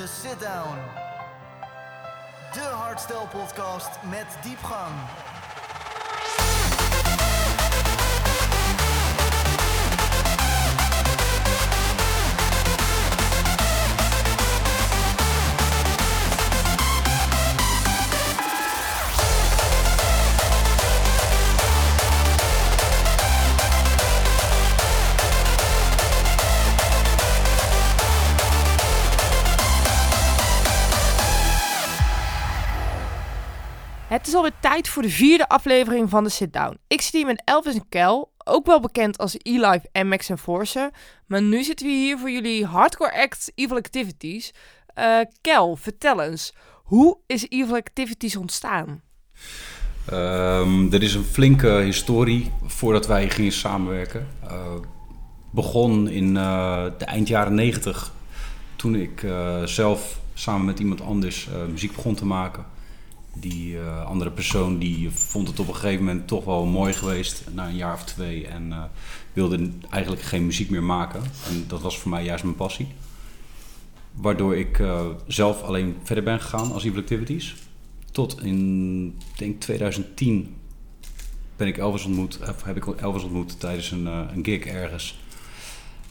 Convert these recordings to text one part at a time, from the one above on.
The Sit Down. De hardstyle podcast met diepgang. Het is alweer tijd voor de vierde aflevering van de Sit Down. Ik zit hier met Elvis en Kel, ook wel bekend als E-Life en Max Enforcer. Maar nu zitten we hier voor jullie hardcore act Evil Activities. Eh, Kel, vertel eens, hoe is Evil Activities ontstaan? Ehm, er is een flinke historie voordat wij gingen samenwerken. Uh, begon in uh, de eind jaren negentig, toen ik zelf samen met iemand anders muziek begon te maken. Die andere persoon die vond het op een gegeven moment toch wel mooi geweest, na een jaar of twee, en wilde eigenlijk geen muziek meer maken. En dat was voor mij juist mijn passie. Waardoor ik zelf alleen verder ben gegaan als Evil Activities tot in denk 2010 ben ik Elvis ontmoet, of heb ik Elvis ontmoet tijdens een, een gig ergens.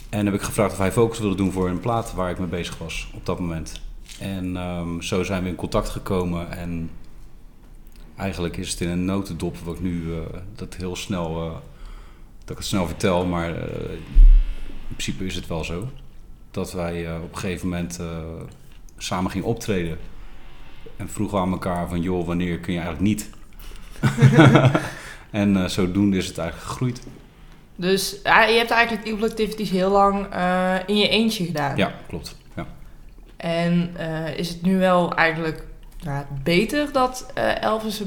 En heb ik gevraagd of hij focus wilde doen voor een plaat waar ik mee bezig was op dat moment. En um, zo zijn we in contact gekomen en eigenlijk is het in een notendop wat ik nu uh, dat heel snel, uh, dat ik het snel vertel, maar in principe is het wel zo. Dat wij op een gegeven moment samen gingen optreden en vroegen aan elkaar van, joh, wanneer kun je eigenlijk niet? en uh, zodoende is het eigenlijk gegroeid. Dus uh, je hebt eigenlijk Evil Activities heel lang uh, in je eentje gedaan. Ja, klopt. Ja. En is het nu wel eigenlijk nou, beter dat Elvis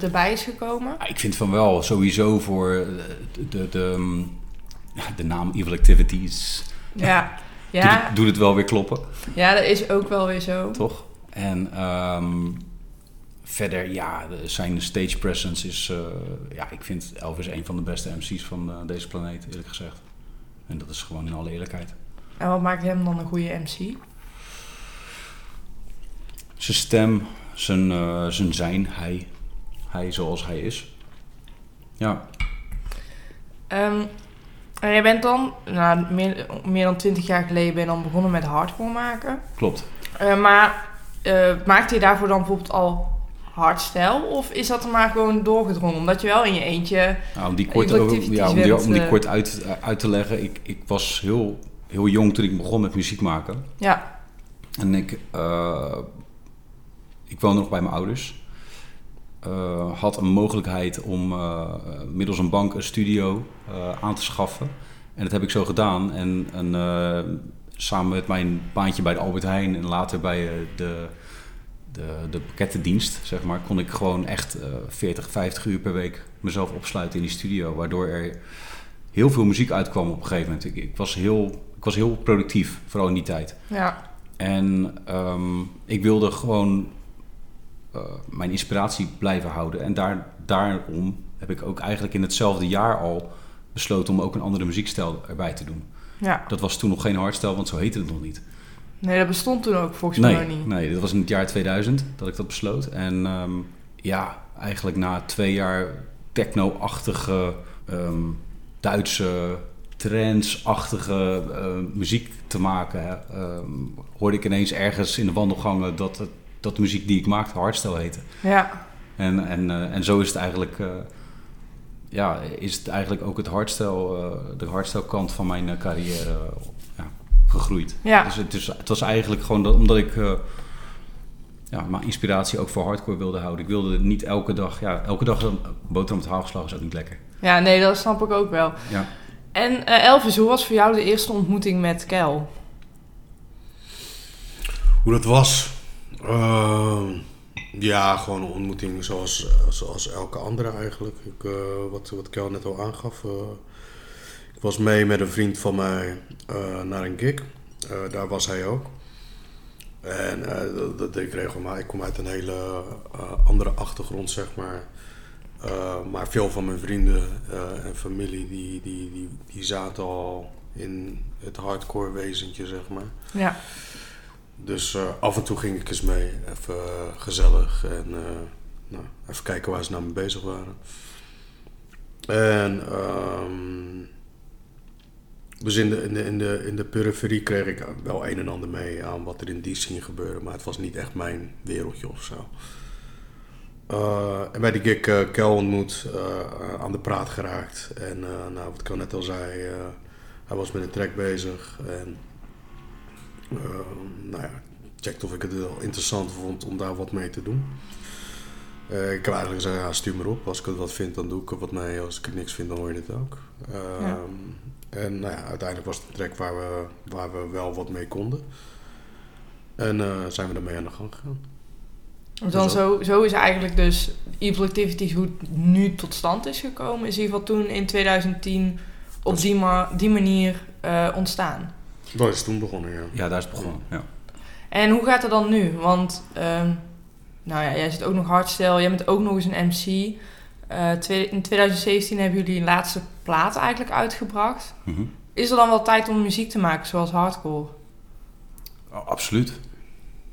erbij is gekomen? Ja, ik vind van wel, sowieso voor de, de, de, de naam Evil Activities. Ja. ja. Doet, het, doet het wel weer kloppen. Ja, dat is ook wel weer zo. Toch? En um, verder, ja, zijn stage presence is... Uh, ja, ik vind Elvis een van de beste MC's van deze planeet, eerlijk gezegd. En dat is gewoon in alle eerlijkheid. En wat maakt hem dan een goede MC? Zijn stem, zijn, uh, zijn zijn, hij. Hij zoals hij is. Ja. Um, jij bent dan, nou, meer, meer dan twintig jaar geleden ben je dan begonnen met hardcore maken. Klopt. maar uh, maakte je daarvoor dan bijvoorbeeld al hardstyle? Of is dat er maar gewoon doorgedrongen? Omdat je wel in je eentje. Nou, om die kort, over, ja, om die, om die kort uit, uit te leggen. Ik, ik was heel, heel jong toen ik begon met muziek maken. Ja. En ik, uh, ik woonde nog bij mijn ouders. Uh, had een mogelijkheid om uh, middels een bank een studio aan te schaffen. En dat heb ik zo gedaan. En, en samen met mijn baantje bij de Albert Heijn en later bij de, de, de pakkettendienst, zeg maar, kon ik gewoon echt uh, 40, 50 uur per week mezelf opsluiten in die studio. Waardoor er heel veel muziek uitkwam op een gegeven moment. Ik, ik was, heel, ik was heel productief, vooral in die tijd. Ja. En um, ik wilde gewoon uh, mijn inspiratie blijven houden. En daar, daarom heb ik ook eigenlijk in hetzelfde jaar al besloten om ook een andere muziekstijl erbij te doen. Ja. Dat was toen nog geen hardstyle, want zo heette het nog niet. Nee, dat bestond toen ook volgens nee, mij niet. Nee, dat was in het jaar 2000 dat ik dat besloot. En um, ja, eigenlijk na twee jaar techno-achtige, um, Duitse, trance-achtige uh, muziek te maken, um, hoorde ik ineens ergens in de wandelgangen dat, het, dat de muziek die ik maakte hardstyle heette. Ja. En, en, uh, en zo is het eigenlijk... Uh, ja, is het eigenlijk ook het hardstyle, uh, de hardstyle kant van mijn uh, carrière uh, ja, gegroeid. Ja. Dus het, is, het was eigenlijk gewoon dat, omdat ik ja, mijn inspiratie ook voor hardcore wilde houden. Ik wilde niet elke dag, ja, elke dag een boterham met haalslag is ook niet lekker. Ja, nee, dat snap ik ook wel. Ja. En Elvis, hoe was voor jou de eerste ontmoeting met Kel? Hoe dat was? Ja, gewoon een ontmoeting zoals, zoals elke andere eigenlijk. Ik, uh, wat, wat Kel net al aangaf. Uh, ik was mee met een vriend van mij uh, naar een gig. daar was hij ook. En dat, dat deed ik regelmatig. Ik kom uit een hele andere achtergrond, zeg maar. maar veel van mijn vrienden en familie, die, die, die, die zaten al in het hardcore wezentje, zeg maar. Ja. Dus eh, af en toe ging ik eens mee, even eh, gezellig en eh, nou, even kijken waar ze nou mee bezig waren. En ehm, dus in de, in, de, in, de, in de periferie kreeg ik wel een en ander mee aan wat er in die scene gebeurde, maar het was niet echt mijn wereldje of zo. En bij die gig Kel ontmoet, aan de praat geraakt. En nou, wat ik al net al zei, hij was met een track bezig. En nou ja, checkte of ik het wel interessant vond om daar wat mee te doen. ik heb eigenlijk gezegd, ja, stuur maar op. Als ik het wat vind, dan doe ik er wat mee. Als ik het niks vind, dan hoor je het ook. Ja. En nou ja, uiteindelijk was het een track waar we, waar we wel wat mee konden. En zijn we ermee aan de gang gegaan. Dan zo, zo is eigenlijk dus Evil Activities hoe het nu tot stand is gekomen. Is in ieder geval toen in 2010 op die, ma die manier uh, ontstaan. Dat is toen begonnen, ja. Ja, daar is het begonnen, ja. En hoe gaat het dan nu? Want, um, nou ja, jij zit ook nog hardstyle. Jij bent ook nog eens een MC. Uh, twee, in 2017 hebben jullie een laatste plaat eigenlijk uitgebracht. Mm -hmm. Is er dan wel tijd om muziek te maken, zoals hardcore? Oh, absoluut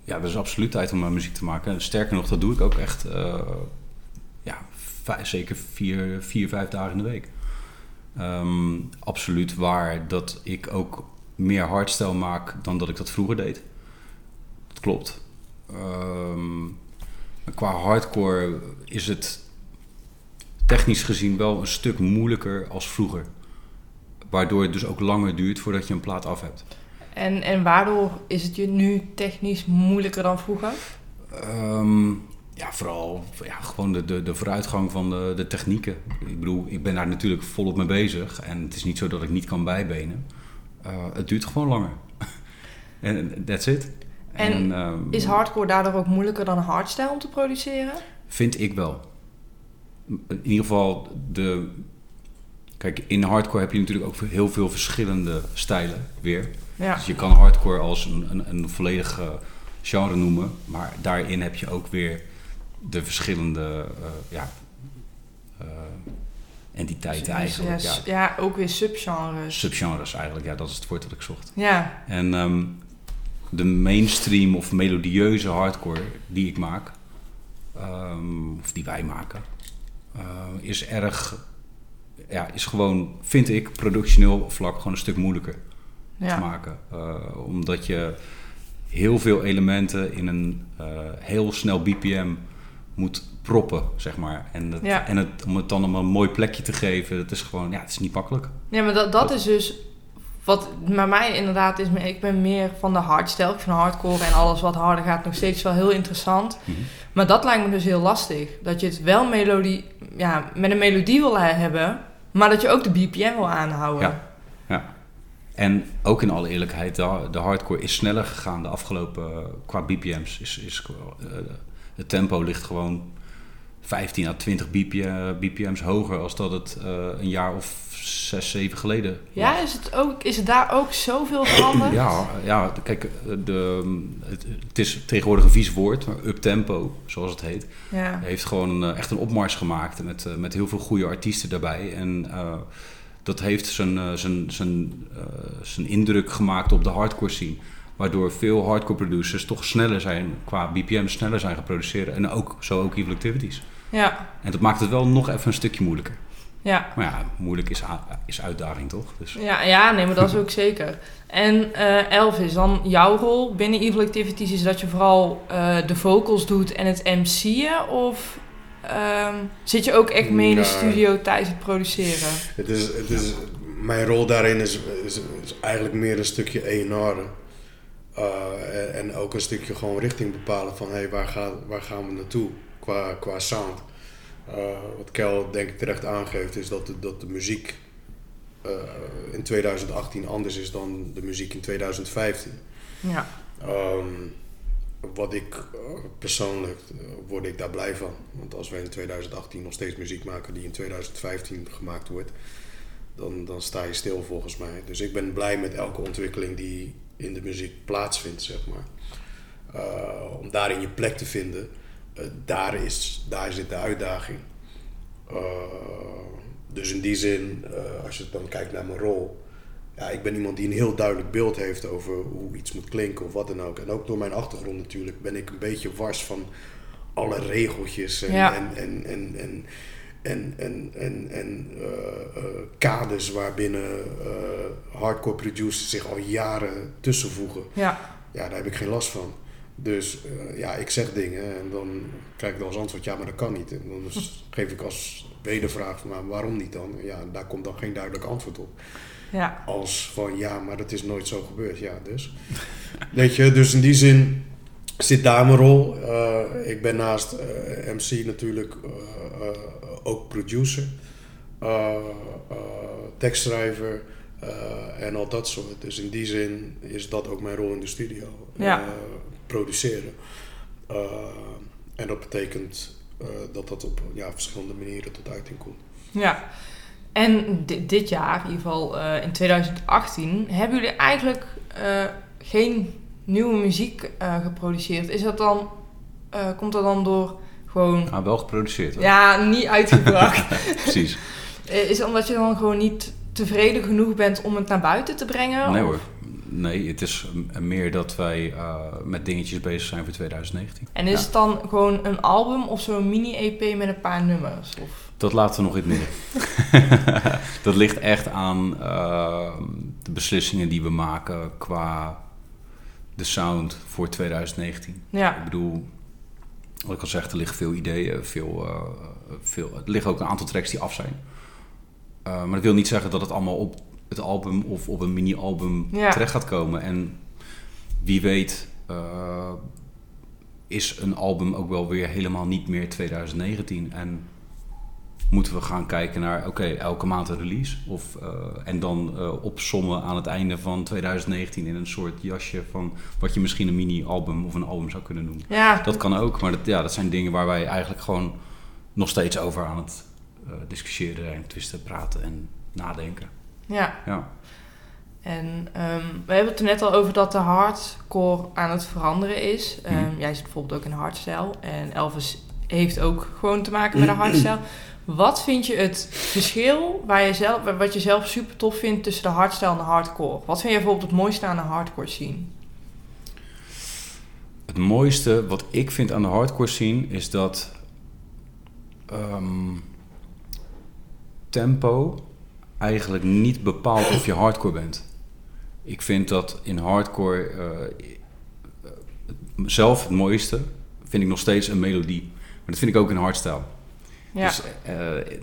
ja, er is absoluut tijd om uh, muziek te maken. Sterker nog, dat doe ik ook echt uh, ja, zeker vier, vier, vijf dagen in de week. Um, absoluut waar dat ik ook meer hardstyle maak dan dat ik dat vroeger deed. Dat klopt. Um, qua hardcore is het technisch gezien wel een stuk moeilijker als vroeger. Waardoor het dus ook langer duurt voordat je een plaat af hebt. En, en waardoor is het je nu technisch moeilijker dan vroeger? Um, ja, vooral ja, gewoon de, de, de vooruitgang van de, de technieken. Ik bedoel, ik ben daar natuurlijk volop mee bezig. En het is niet zo dat ik niet kan bijbenen. Uh, het duurt gewoon langer. En that's it. En, en um, is hardcore daardoor ook moeilijker dan hardstyle om te produceren? Vind ik wel. In ieder geval de... Kijk, in hardcore heb je natuurlijk ook heel veel verschillende stijlen weer. Ja. Dus je kan hardcore als een, een, een volledige genre noemen, maar daarin heb je ook weer de verschillende uh, ja, entiteiten dus, eigenlijk. Ja, ja. ja, ook weer subgenres. Subgenres eigenlijk, ja, dat is het woord dat ik zocht. Ja. En um, de mainstream of melodieuze hardcore die ik maak, um, of die wij maken, uh, is erg, ja, is gewoon, vind ik, productioneel vlak gewoon een stuk moeilijker ja. te maken. Uh, omdat je heel veel elementen in een uh, heel snel BPM moet proppen, zeg maar. En, dat, ja. en het, om het dan op een mooi plekje te geven, dat is gewoon, ja, het is niet makkelijk. Ja, maar dat, dat is dus wat bij mij inderdaad is, ik ben meer van de hardstyle. Ik vind hardcore en alles wat harder gaat nog steeds wel heel interessant. Mm -hmm. Maar dat lijkt me dus heel lastig. Dat je het wel melodie, ja, met een melodie wil hebben, maar dat je ook de BPM wil aanhouden. Ja, ja. En ook in alle eerlijkheid, de, de hardcore is sneller gegaan de afgelopen, qua BPM's. Is, is, uh, het tempo ligt gewoon 15 à 20 BPM's hoger als dat het uh, een jaar of 6, 7 geleden Ja, is het, ook, is het daar ook zoveel veranderd? ja, ja, kijk, de, het, het, is tegenwoordig een vies woord, maar uptempo, zoals het heet, ja. heeft gewoon echt een opmars gemaakt met, met heel veel goede artiesten daarbij. En dat heeft zijn, zijn, zijn, uh, zijn indruk gemaakt op de hardcore scene. Waardoor veel hardcore producers toch sneller zijn, qua BPM sneller zijn geproduceerd. En ook, zo ook Evil Activities. Ja. En dat maakt het wel nog even een stukje moeilijker. Ja. Maar ja, moeilijk is, is uitdaging toch? Dus. Ja, ja, nee, maar dat is ook zeker. En uh, Elvis, dan jouw rol binnen Evil Activities is dat je vooral de vocals doet en het MC'en? Of Um, zit je ook echt mee in de studio tijdens het produceren? Het is, het is, mijn rol daarin is, is, is eigenlijk meer een stukje A&R. Uh, en ook een stukje gewoon richting bepalen van hey, waar, gaat, waar gaan we naartoe qua, qua sound. Uh, wat Kel denk ik terecht aangeeft is dat de, dat de muziek uh, in 2018 anders is dan de muziek in 2015. Ja. Um, wat ik persoonlijk word ik daar blij van. Want als wij in 2018 nog steeds muziek maken die in 2015 gemaakt wordt, dan, dan sta je stil volgens mij. Dus ik ben blij met elke ontwikkeling die in de muziek plaatsvindt, zeg maar. Uh, om daarin je plek te vinden, daar, is, daar zit de uitdaging. Uh, dus in die zin, als je dan kijkt naar mijn rol, ja, ik ben iemand die een heel duidelijk beeld heeft over hoe iets moet klinken of wat dan ook. En ook door mijn achtergrond natuurlijk ben ik een beetje wars van alle regeltjes en, Ja. en, en, en, en, en, en, en, en eh, eh, kaders waarbinnen eh, hardcore producers zich al jaren tussenvoegen. Ja, Ja, daar heb ik geen last van. Dus eh, ja, ik zeg dingen en dan krijg ik dan als antwoord, ja, maar dat kan niet. En dan geef ik als wedervraag van, maar waarom niet dan? Ja, daar komt dan geen duidelijk antwoord op. ja, Als van, ja, maar dat is nooit zo gebeurd. Ja, dus. Weet je, dus in die zin zit daar mijn rol. Eh, ik ben naast eh, MC natuurlijk ook producer, tekstschrijver en al dat soort. Dus in die zin is dat ook mijn rol in de studio. Ja. Produceren. Eh, en dat betekent eh, dat dat op ja, verschillende manieren tot uiting komt. ja. En di- dit jaar, in ieder geval eh, in 2018, hebben jullie eigenlijk eh, geen nieuwe muziek eh, geproduceerd. Is dat dan, eh, komt dat dan door gewoon, Ah, wel geproduceerd. hoor. ja, niet uitgebracht? Precies. Eh, is het omdat je dan gewoon niet tevreden genoeg bent om het naar buiten te brengen? Nee Of- hoor. Nee, het is meer dat wij eh, met dingetjes bezig zijn voor 2019. En is Ja. het dan gewoon een album of zo'n mini-EP met een paar nummers? Of... Dat laten we nog in het midden. dat ligt echt aan eh, de beslissingen die we maken qua de sound voor 2019. Ja, Ik bedoel, wat ik al zeg, er liggen veel ideeën, veel, eh, veel, er liggen ook een aantal tracks die af zijn. Eh, maar dat wil niet zeggen dat het allemaal op het album of op een mini-album Ja. terecht gaat komen. En wie weet eh, is een album ook wel weer helemaal niet meer 2019. En moeten we gaan kijken naar, oké, elke maand een release. Of, eh, en dan eh, opsommen aan het einde van 2019 in een soort jasje van wat je misschien een mini-album of een album zou kunnen noemen. ja. Dat kan ook, maar dat, ja, dat zijn dingen waar wij eigenlijk gewoon nog steeds over aan het discussiëren zijn, twisten, praten en nadenken. Ja. Ja. En ehm, we hebben het er net al over dat de hardcore aan het veranderen is. Ehm, Mhm. Jij zit bijvoorbeeld ook in hardstyle. En Elvis heeft ook gewoon te maken met de hardstyle. Wat vind je het verschil waar je zelf, wat je zelf super tof vindt tussen de hardstyle en de hardcore? Wat vind je bijvoorbeeld het mooiste aan de hardcore scene? Het mooiste wat ik vind aan de hardcore scene is dat ehm, tempo eigenlijk niet bepaalt of je hardcore bent. Ik vind dat in hardcore eh, eh, zelf het mooiste vind ik nog steeds een melodie. Maar dat vind ik ook in hardstyle. Ja, Dus eh,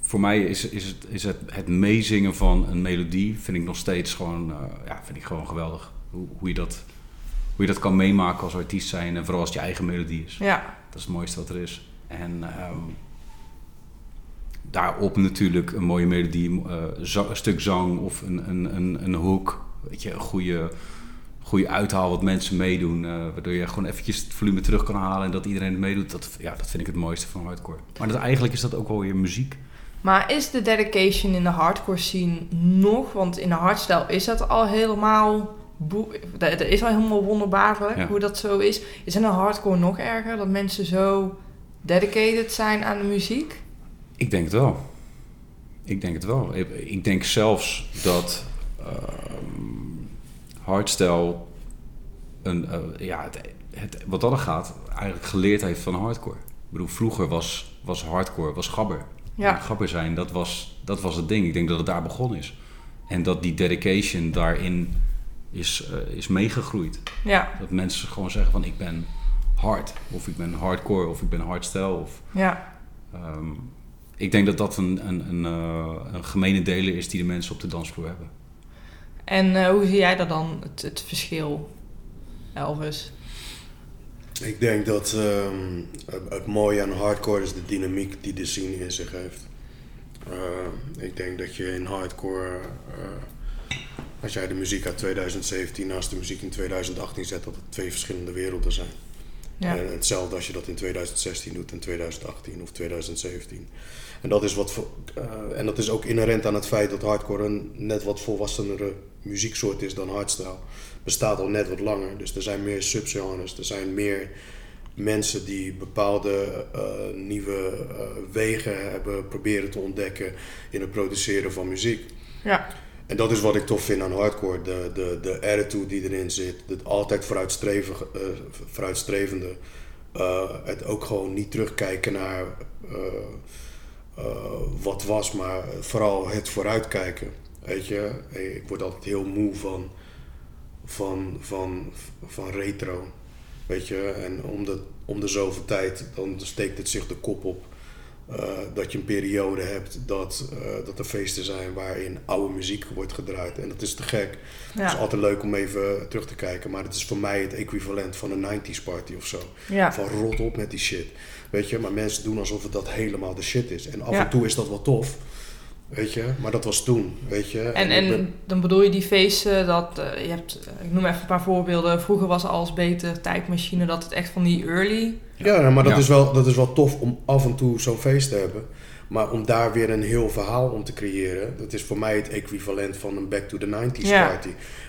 voor mij is, is, het, is het, het meezingen van een melodie vind ik nog steeds gewoon, ja, vind ik gewoon geweldig. Hoe, hoe, je dat, hoe je dat kan meemaken als artiest zijn en vooral als het je eigen melodie is. ja, Dat is het mooiste wat er is. En ehm, daarop natuurlijk een mooie melodie, za- een stuk zang of een, een, een, een hook. Weet je, een goede, goede uithaal wat mensen meedoen. eh, waardoor je gewoon eventjes het volume terug kan halen en dat iedereen het meedoet. Dat, ja, dat vind ik het mooiste van hardcore. Maar dat, eigenlijk is dat ook wel weer muziek. Maar is de dedication in de hardcore scene nog? Want in de hardstyle is dat al helemaal... Dat is al helemaal wonderbaarlijk Ja. hoe dat zo is. Is in de hardcore nog erger? Dat mensen zo dedicated zijn aan de muziek? Ik denk het wel. Ik denk het wel. Ik, denk zelfs dat ehm hardstyle een, eh, ja, het, het, wat dat er gaat, eigenlijk geleerd heeft van hardcore. Ik bedoel, vroeger was, was hardcore, was gabber. Ja. Gabber zijn, dat was, dat was het ding. Ik denk dat het daar begonnen is. En dat die dedication daarin is, eh, is meegegroeid. Ja, Dat mensen gewoon zeggen van ik ben hard. Of ik ben hardcore. Of ik ben hardstyle. Of ja, Ehm, ik denk dat dat een, een, een, eh, een gemene deler is die de mensen op de dansvloer hebben. En eh, hoe zie jij dat dan, het, het verschil, Elvis? Ik denk dat ehm, het, mooie aan hardcore is de dynamiek die de scene in zich heeft. Eh, ik denk dat je in hardcore, eh, als jij de muziek uit 2017 naast de muziek in 2018 zet, dat het twee verschillende werelden zijn. Ja, En hetzelfde als je dat in 2016 doet, in 2018 of 2017. En dat is, wat, eh, en dat is ook inherent aan het feit dat hardcore een net wat volwassenere muzieksoort is dan hardstyle. Bestaat al net wat langer, dus er zijn meer subgenres, er zijn meer mensen die bepaalde eh, nieuwe eh, wegen hebben proberen te ontdekken in het produceren van muziek. ja, En dat is wat ik tof vind aan hardcore. De, de, de attitude die erin zit. Het altijd vooruitstrevige, eh, vooruitstrevende. Het ook gewoon niet terugkijken naar wat was, maar vooral het vooruitkijken. Weet je, ik word altijd heel moe van, van, van, van retro. Weet je, en om de, om de zoveel tijd, dan steekt het zich de kop op. eh, dat je een periode hebt dat, eh, dat er feesten zijn waarin oude muziek wordt gedraaid. En dat is te gek. Het is altijd leuk om even terug te kijken, maar het is voor mij het equivalent van een 90s party of zo. Ja. Van rot op met die shit. Weet je, maar mensen doen alsof het dat helemaal de shit is. En af Ja. en toe is dat wel tof. Weet je, maar dat was toen. Weet je. En, ben- en dan bedoel je die feesten dat eh, je hebt, eh, ik noem even een paar voorbeelden. Vroeger was alles beter, tijdmachine, dat het echt van die early. Ja, maar dat, Ja. Is wel, dat is wel tof om af en toe zo'n feest te hebben. Maar om daar weer een heel verhaal om te creëren, dat is voor mij het equivalent van een Back to the 90s Ja. party.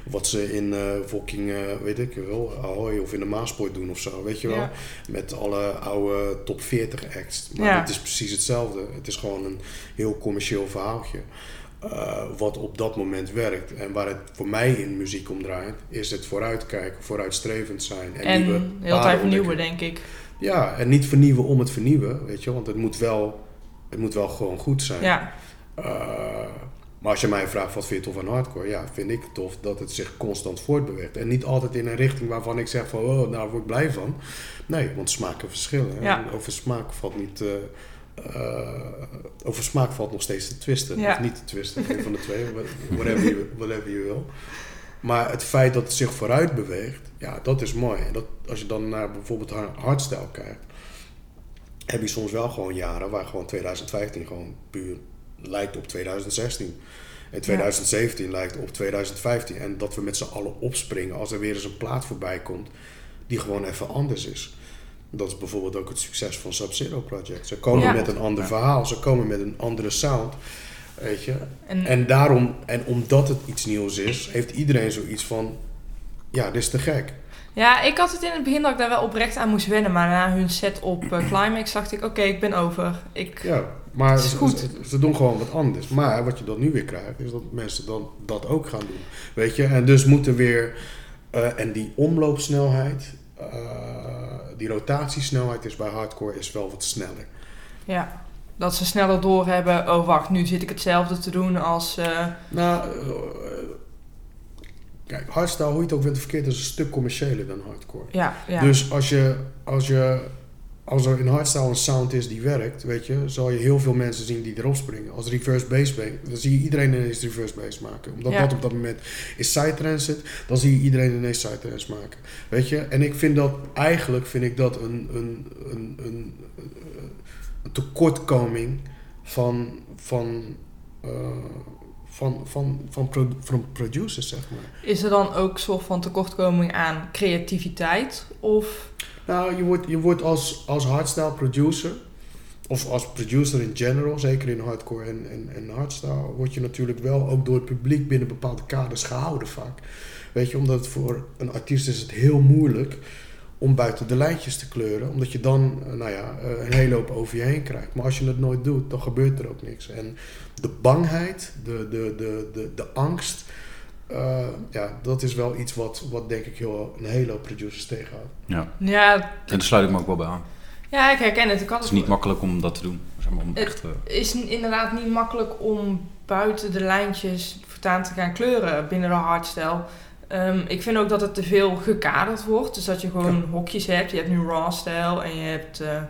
Wat ze in fucking, eh, weet ik wel, Ahoy of in de Maaspoort doen of zo, weet je wel. Ja. Met alle oude top 40 acts. Maar Ja. het is precies hetzelfde. Het is gewoon een heel commercieel verhaaltje. eh, wat op dat moment werkt. En waar het voor mij in muziek om draait, is het vooruitkijken, vooruitstrevend zijn. En, En nieuwe heel tijd vernieuwen, denk ik. Ja, en niet vernieuwen om het vernieuwen, weet je, want het moet wel, het moet wel gewoon goed zijn. Ja, Eh, maar als je mij vraagt wat vind je tof aan hardcore, ja, vind ik tof dat het zich constant voortbeweegt. En niet altijd in een richting waarvan ik zeg van, oh, nou word ik blij van. Nee, want smaken verschillen. Ja. Over smaak valt niet, eh, eh, over smaak valt nog steeds te twisten. Ja. Of niet te twisten, een van de twee, whatever je, whatever je wil. Maar het feit dat het zich vooruit beweegt, ja, dat is mooi. En dat, als je dan naar bijvoorbeeld haar- hardstyle kijkt, heb je soms wel gewoon jaren waar gewoon 2015 gewoon puur lijkt op 2016. En 2017 lijkt op 2015. En dat we met z'n allen opspringen als er weer eens een plaat voorbij komt die gewoon even anders is. Dat is bijvoorbeeld ook het succes van Sub-Zero Project. Ze komen Ja. met een ander verhaal, ze komen met een andere sound. Weet je? en, En daarom, en omdat het iets nieuws is, heeft iedereen zoiets van: ja, dit is te gek. Ja, ik had het in het begin dat ik daar wel oprecht aan moest wennen. Maar na hun set op eh, Climax dacht ik, oké, ik ben over. Ik, Ja, maar Het is ze, goed. Ze, ze doen gewoon wat anders. Maar wat je dan nu weer krijgt, is dat mensen dan dat ook gaan doen. Weet je, en dus moeten weer. eh, en die omloopsnelheid, eh, die rotatiesnelheid is bij hardcore is wel wat sneller. ja, dat ze sneller doorhebben. Oh, wacht, nu zit ik hetzelfde te doen als... Nou, kijk, hardstyle, hoe je het ook bent verkeerd, is een stuk commerciëler dan hardcore. ja, ja. Dus als je, als je als er in hardstyle een sound is die werkt, weet je, zal je heel veel mensen zien die erop springen. Als reverse bass dan zie je iedereen ineens reverse bass maken. Omdat Ja. dat op dat moment is psytrance zit, dan zie je iedereen ineens psytrance maken. Weet je, en ik vind dat, eigenlijk vind ik dat een, een, een, een, een tekortkoming van, van, eh, van, van, van, pro- van producers, zeg maar. Is er dan ook een soort van tekortkoming aan creativiteit? Of... Nou, je wordt, je wordt als, als hardstyle producer, of als producer in general, zeker in hardcore en, en, en hardstyle, word je natuurlijk wel ook door het publiek binnen bepaalde kaders gehouden vaak. Weet je, omdat voor een artiest is het heel moeilijk om buiten de lijntjes te kleuren, omdat je dan, eh, nou ja, eh, een hele hoop over je heen krijgt. Maar als je het nooit doet, dan gebeurt er ook niks. En de bangheid, de, de, de, de, de angst, eh, ja, dat is wel iets wat, wat denk ik heel, een hele hoop producers tegenhoudt. Ja, Ja, en daar sluit ik me ook wel bij aan. ja, ik herken het. Ik had Het is niet makkelijk om dat te doen. Zeg maar, om Het- echt, eh, is inderdaad niet makkelijk om buiten de lijntjes voortaan te gaan kleuren binnen de hardstyle. Ehm, ik vind ook dat het te veel gekaderd wordt. Dus dat je gewoon hokjes hebt. Je hebt nu raw style en je hebt eh,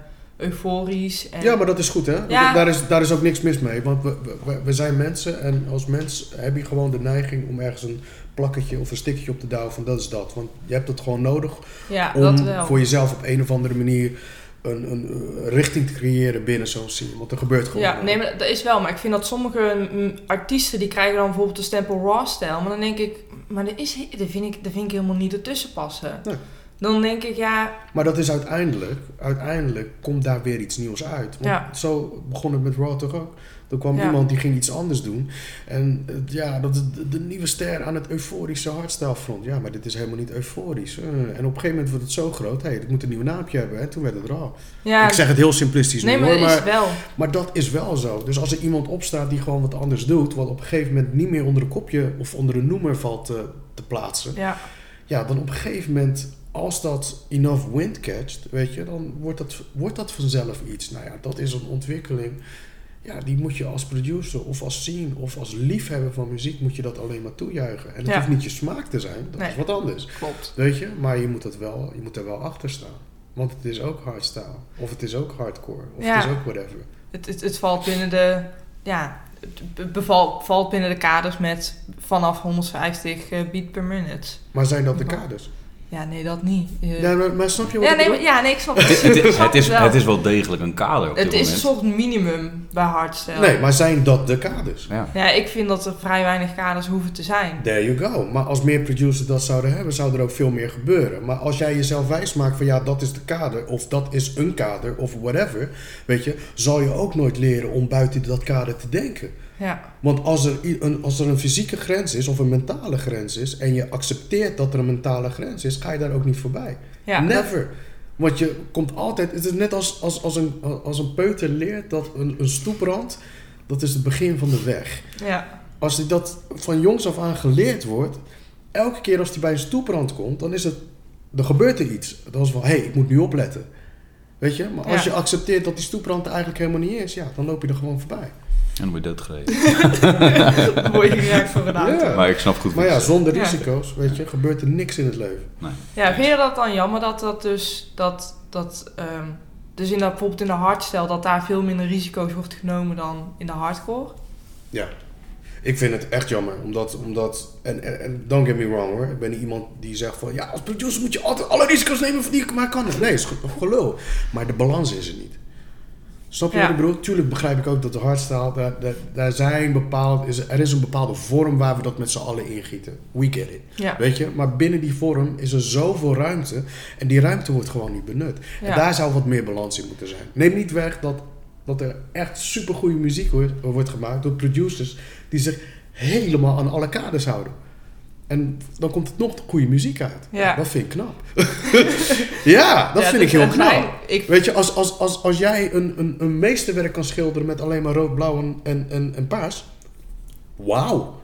euforisch. En... Ja, maar dat is goed, hè? Ja. Daar, is, daar is ook niks mis mee. Want we, we, we zijn mensen en als mens heb je gewoon de neiging om ergens een plakketje of een stikje op te douwen van dat is dat. Want je hebt het gewoon nodig Ja, dat om voor jezelf op een of andere manier een, een, richting te creëren binnen zo'n scene. Want er gebeurt gewoon. Ja, nee, maar dat is wel. Maar ik vind dat sommige mm, artiesten die krijgen dan bijvoorbeeld de stempel raw style. Maar dan denk ik, maar dat, is, dat, vind, ik, dat vind ik helemaal niet ertussen passen. Nee. Dan denk ik, ja, Maar dat is uiteindelijk, uiteindelijk komt daar weer iets nieuws uit. Want Ja. zo begon het met Raw toch ook. Er kwam Ja. iemand die ging iets anders doen. En eh, ja, dat is de, de nieuwe ster aan het euforische hardstyle front. Ja, maar dit is helemaal niet euforisch. Eh, en op een gegeven moment wordt het zo groot. Hé, hey, dit moet een nieuw naampje hebben. En toen werd het. Ja, Ik zeg het heel simplistisch nee, nu maar hoor. dat is Maar, wel. maar dat is wel zo. Dus als er iemand opstaat die gewoon wat anders doet. Wat op een gegeven moment niet meer onder een kopje of onder een noemer valt te, te plaatsen. Ja, Ja, dan op een gegeven moment, als dat enough wind catcht, weet je, dan wordt dat, wordt dat vanzelf iets. Nou ja, dat is een ontwikkeling. Ja, die moet je als producer of als scene of als liefhebber van muziek moet je dat alleen maar toejuichen. En het Ja. hoeft niet je smaak te zijn, dat Nee. is wat anders. klopt. Weet je, maar je moet, het wel, je moet er wel achter staan. Want het is ook hardstyle. Of het is ook hardcore. Of Ja. het is ook whatever. Het, het, het valt binnen de... Ja, het valt binnen de kaders met vanaf 150 eh, beat per minute. Maar zijn dat de Ja. kaders? Ja, nee, dat niet. Eh, Ja, maar, maar snap je wat ja, ik nee, maar- ja, nee, ik snap het. Het, is, wel. het is wel degelijk een kader op Het dit is een soort minimum bij hardstyle. Nee, maar zijn dat de kaders? Ja. Ja, ik vind dat er vrij weinig kaders hoeven te zijn. There you go. Maar als meer producers dat zouden hebben, zou er ook veel meer gebeuren. Maar als jij jezelf wijs maakt van ja, dat is de kader, of dat is een kader, of whatever, weet je, zal je ook nooit leren om buiten dat kader te denken. Ja, Want als er, een, als er een fysieke grens is, of een mentale grens is, en je accepteert dat er een mentale grens is, ga je daar ook niet voorbij. ja dat- Never. Want je komt altijd, het is net als, als, als, een, als een peuter leert dat een, een stoeprand, dat is het begin van de weg ja, als dat van jongs af aan geleerd wordt, elke keer als hij bij een stoeprand komt, dan is het, er gebeurt er iets. Dan is het van, hé, hey, ik moet nu opletten. Weet je? Maar als Ja. je accepteert dat die stoeprand er eigenlijk helemaal niet is, ja, dan loop je er gewoon voorbij. En dan word je doodgereden. dan word je geraakt voor een auto. Ja. Maar ik snap goed Maar ja, zonder Ja. risico's, weet je, gebeurt er niks in het leven. Nee. Ja, vind je dat dan jammer dat dat dus, dat, dat, ehm, dus in dat, bijvoorbeeld in de hardstyle, dat daar veel minder risico's wordt genomen dan in de hardcore? Ja. Ik vind het echt jammer, omdat, omdat en, en, en don't get me wrong hoor, ik ben niet iemand die zegt van, ja, als producer moet je altijd alle risico's nemen die ik maar kan. Nee, is ge- gelul. Maar de balans is er niet. Snap je Ja. wat ik bedoel? Tuurlijk begrijp ik ook dat de hardstyle, daar, daar, daar zijn bepaald, is, er is een bepaalde vorm waar we dat met z'n allen ingieten. We get it. Ja, Weet je? Maar binnen die vorm is er zoveel ruimte en die ruimte wordt gewoon niet benut. En daar zou wat meer balans in moeten zijn. Neem niet weg dat, dat er echt supergoeie muziek wordt, wordt gemaakt door producers die zich helemaal aan alle kaders houden. En dan komt het nog goede muziek uit. Ja. Dat vind ik knap. ja, dat Ja, vind ik dus heel knap. ik, Weet je, als, als, als, als jij een, een, een meesterwerk kan schilderen met alleen maar rood, blauw en, en, en, en paars. Wauw.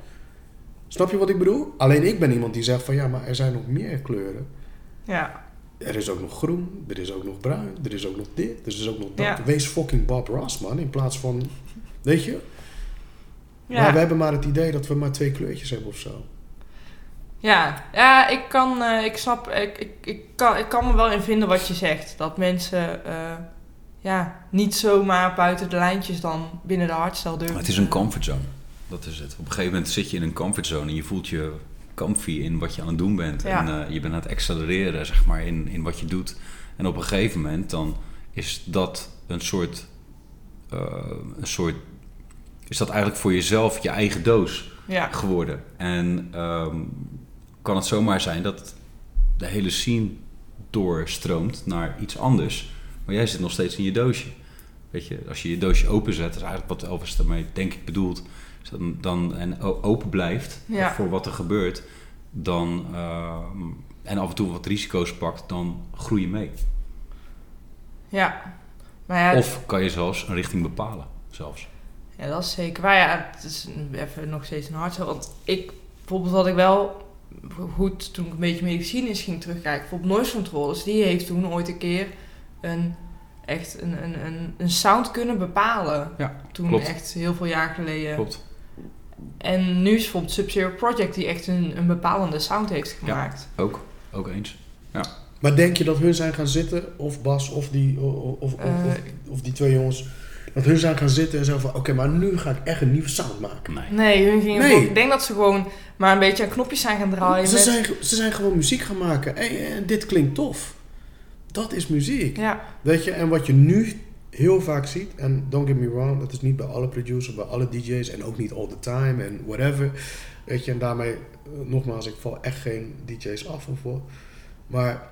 Snap je wat ik bedoel? Alleen ik ben iemand die zegt van ja, maar er zijn nog meer kleuren. ja, Er is ook nog groen, er is ook nog bruin, er is ook nog dit, er is ook nog dat. Ja. Wees fucking Bob Ross, man. In plaats van, weet je? ja. Maar we hebben maar het idee dat we maar twee kleurtjes hebben of zo. Ja, ja ik kan, eh, ik snap, ik, ik, ik, kan, ik kan me wel in vinden wat je zegt. Dat mensen, eh, ja, niet zomaar buiten de lijntjes dan binnen de hardstyle durven. Maar het is een comfortzone. Dat is het. Op een gegeven moment zit je in een comfortzone en je voelt je comfy in wat je aan het doen bent. Ja. En eh, je bent aan het accelereren, zeg maar, in, in wat je doet. En op een gegeven moment dan is dat een soort, een soort, is dat eigenlijk voor jezelf je eigen doos Ja, geworden. En ehm, kan het zomaar zijn dat de hele scene doorstroomt naar iets anders. Maar jij zit nog steeds in je doosje. Weet je, als je je doosje openzet, is eigenlijk wat Elvis daarmee denk ik bedoelt. dan, dan, en open blijft Ja. voor wat er gebeurt, dan, ehm, en af en toe wat risico's pakt, dan groei je mee. ja. Maar ja, Of kan je zelfs een richting bepalen, zelfs. Ja, dat is zeker. Maar ja, het is even nog steeds een hardstyle. Want ik, bijvoorbeeld wat ik wel goed, toen ik een beetje medicine ging terugkijken, bijvoorbeeld Noise Controllers, die heeft toen ooit een keer een, echt een, een, een, een sound kunnen bepalen. Ja, Toen klopt. echt heel veel jaar geleden. Klopt. En nu is bijvoorbeeld Sub-Zero Project die echt een, een bepalende sound heeft gemaakt. Ook, ook eens. Maar denk je dat hun zijn gaan zitten, of Bas of die, of, of, Eh, of, of die twee jongens, dat hun zijn gaan zitten en zo van oké, maar nu ga ik echt een nieuwe sound maken. Nee. Nee, hun gingen Nee. gewoon- ik denk dat ze gewoon maar een beetje aan knopjes zijn gaan draaien. Ze met- zijn, ze zijn gewoon muziek gaan maken. Hey, en dit klinkt tof. Dat is muziek. Ja, Weet je, en wat je nu heel vaak ziet, en don't get me wrong, dat is niet bij alle producers, bij alle DJ's en ook niet all the time en whatever. Weet je, en daarmee, eh, nogmaals, ik val echt geen DJ's af of wat. Maar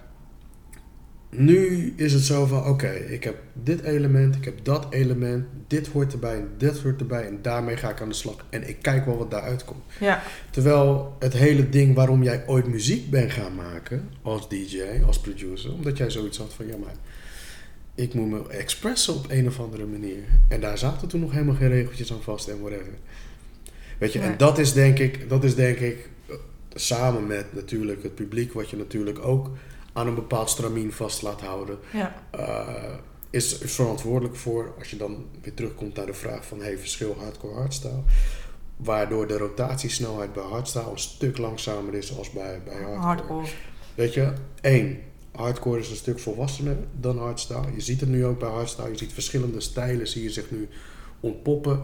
Nu is het zo van, oké, ik heb dit element, ik heb dat element, dit hoort erbij en dit hoort erbij en daarmee ga ik aan de slag. En ik kijk wel wat daaruit komt. Ja, Terwijl het hele ding waarom jij ooit muziek bent gaan maken als DJ, als producer, omdat jij zoiets had van ja maar ik moet me expressen op een of andere manier. En daar zaten toen nog helemaal geen regeltjes aan vast en whatever. Weet je, en dat is denk ik, dat is denk ik eh, samen met natuurlijk het publiek, wat je natuurlijk ook aan een bepaald stramien vast laat houden, ja, is, is verantwoordelijk voor, als je dan weer terugkomt naar de vraag van hey, verschil hardcore hardstyle, waardoor de rotatiesnelheid bij hardstyle een stuk langzamer is als bij, bij hardcore. hardcore. Weet je, één, hardcore is een stuk volwassener dan hardstyle. Je ziet het nu ook bij hardstyle, je ziet verschillende stijlen, zie je zich nu ontpoppen.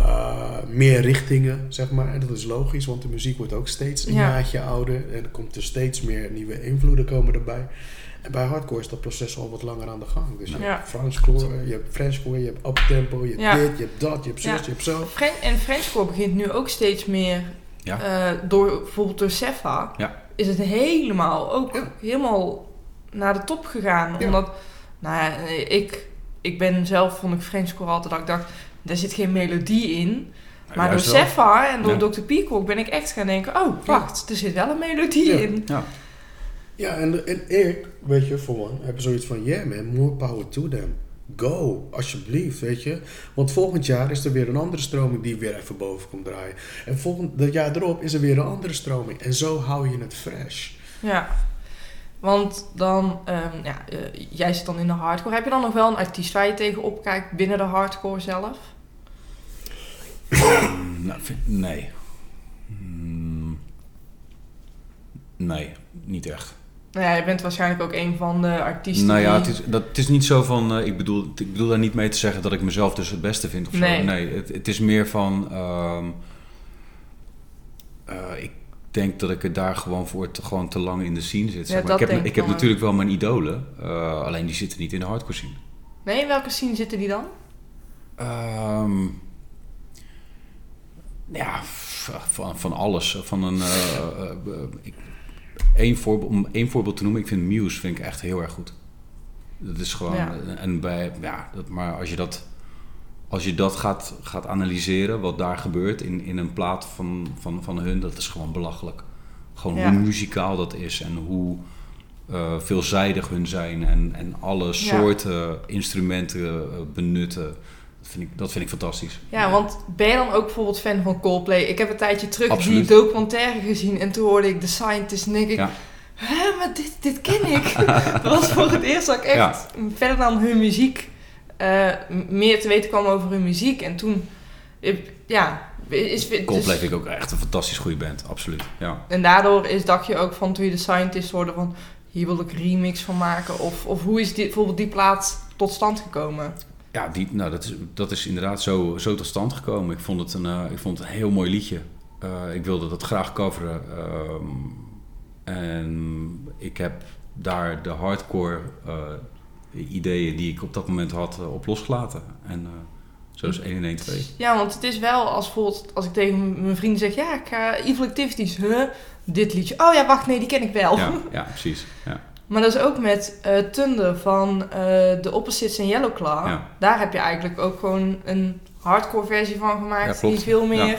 Uh, meer richtingen, zeg maar. En dat is logisch, want de muziek wordt ook steeds een Ja. jaartje ouder. En er komt er steeds meer nieuwe invloeden komen erbij. En bij hardcore is dat proces al wat langer aan de gang. Dus je Ja. hebt je hebt Frenchcore, je hebt uptempo, je hebt Ja. dit, je hebt dat, je hebt zus, Ja. je hebt zo. En Frenchcore begint nu ook steeds meer, Ja. eh, door, bijvoorbeeld door Sefa, Ja. is het helemaal, ook Ja. helemaal naar de top gegaan. Ja. Omdat, nou ja, eh, ik, ik ben zelf, vond ik Frenchcore altijd dat ik dacht, daar zit geen melodie in. Maar door. Sefa en door Ja. Dr. Peacock ben ik echt gaan denken, oh, wacht, er zit wel een melodie Ja. in. Ja. Ja, en, en ik, weet je, voor one, heb zoiets van, yeah man, more power to them. Go, alsjeblieft, weet je. Want volgend jaar is er weer een andere stroming die weer even boven komt draaien. En volgend dat jaar erop is er weer een andere stroming. En zo hou je het fresh. Ja. Want dan, ehm, ja, eh, jij zit dan in de hardcore. Heb je dan nog wel een artiest waar je tegen opkijkt binnen de hardcore zelf? Nou, vind- nee. Hmm. Nee, niet echt. Nou ja, je bent waarschijnlijk ook een van de artiesten Nou ja, die... het is, dat, het is niet zo van. eh, ik, bedoel, ik bedoel daar niet mee te zeggen dat ik mezelf dus het beste vind of zo. Nee. Nee, het, het is meer van. ehm, eh, ik denk dat ik er daar gewoon voor te, gewoon te lang in de scene zit. Ja, Zeg maar. ik heb, denk ik ik heb natuurlijk wel mijn idolen, eh, alleen die zitten niet in de hardcore scene. Nee, in welke scene zitten die dan? Ehm, ja, van, van alles. Van een, eh, eh, eh, ik, één voorbeeld, om één voorbeeld te noemen, ik vind Muse vind ik echt heel erg goed. Dat is gewoon, Ja. en bij, ja, dat, maar als je dat, als je dat gaat, gaat analyseren, wat daar gebeurt in, in een plaat van, van, van hun, dat is gewoon belachelijk. Gewoon Ja. hoe muzikaal dat is en hoe eh, veelzijdig hun zijn en, en alle soorten instrumenten eh, benutten. Dat vind, ik, dat vind ik fantastisch. Ja, want ben je dan ook bijvoorbeeld fan van Coldplay? Ik heb een tijdje terug Absoluut. die documentaire gezien en toen hoorde ik The Scientist en denk ik... Ja. Hè, maar dit, dit ken ik. dat was voor het eerst dat ik echt verder dan hun muziek... eh, meer te weten kwam over hun muziek. En toen... Ja, is... dus- Coldplay vind ik ook echt een fantastisch goede band, absoluut. Ja. En daardoor is dacht je ook van toen je de Scientist hoorde van... Hier wil ik remix van maken. Of, of hoe is dit, bijvoorbeeld die plaat tot stand gekomen? Ja, die, nou, dat, is, dat is inderdaad zo, zo tot stand gekomen. Ik vond het een, eh, ik vond het een heel mooi liedje. Eh, ik wilde dat graag coveren. ehm, en ik heb daar de hardcore eh, ideeën die ik op dat moment had op losgelaten. En zo is 1 en 1 2. Ja, want het is wel als bijvoorbeeld als ik tegen mijn vrienden zeg... Ja, ik ga Evil Activities. Huh? Dit liedje. Oh ja, wacht, nee, die ken ik wel. Ja, ja, precies. Ja. Maar dat is ook met eh Thunder van eh The Opposites en Yellow Claw. Ja. Daar heb je eigenlijk ook gewoon een hardcore versie van gemaakt. die veel meer... Ja.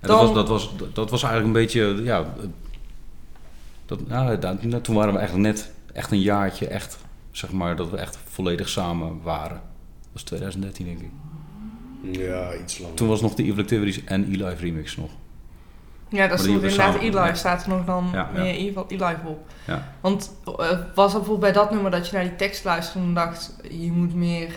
En Dan- dat, was, dat, was, dat, was eigenlijk een beetje, ja, dat, nou, toen waren we eigenlijk net echt een jaartje echt, zeg maar, dat we echt volledig samen waren. Dat was 2013 denk ik. Ja, iets langer. Toen was nog de Evil Activities en E-Live remix nog. Ja, dat we inderdaad E-Live. Staat er nog dan Ja, ja. meer E-Live E-Live op. Ja. Want eh, was er bijvoorbeeld bij dat nummer dat je naar die tekst luisterde en dacht... Je moet meer...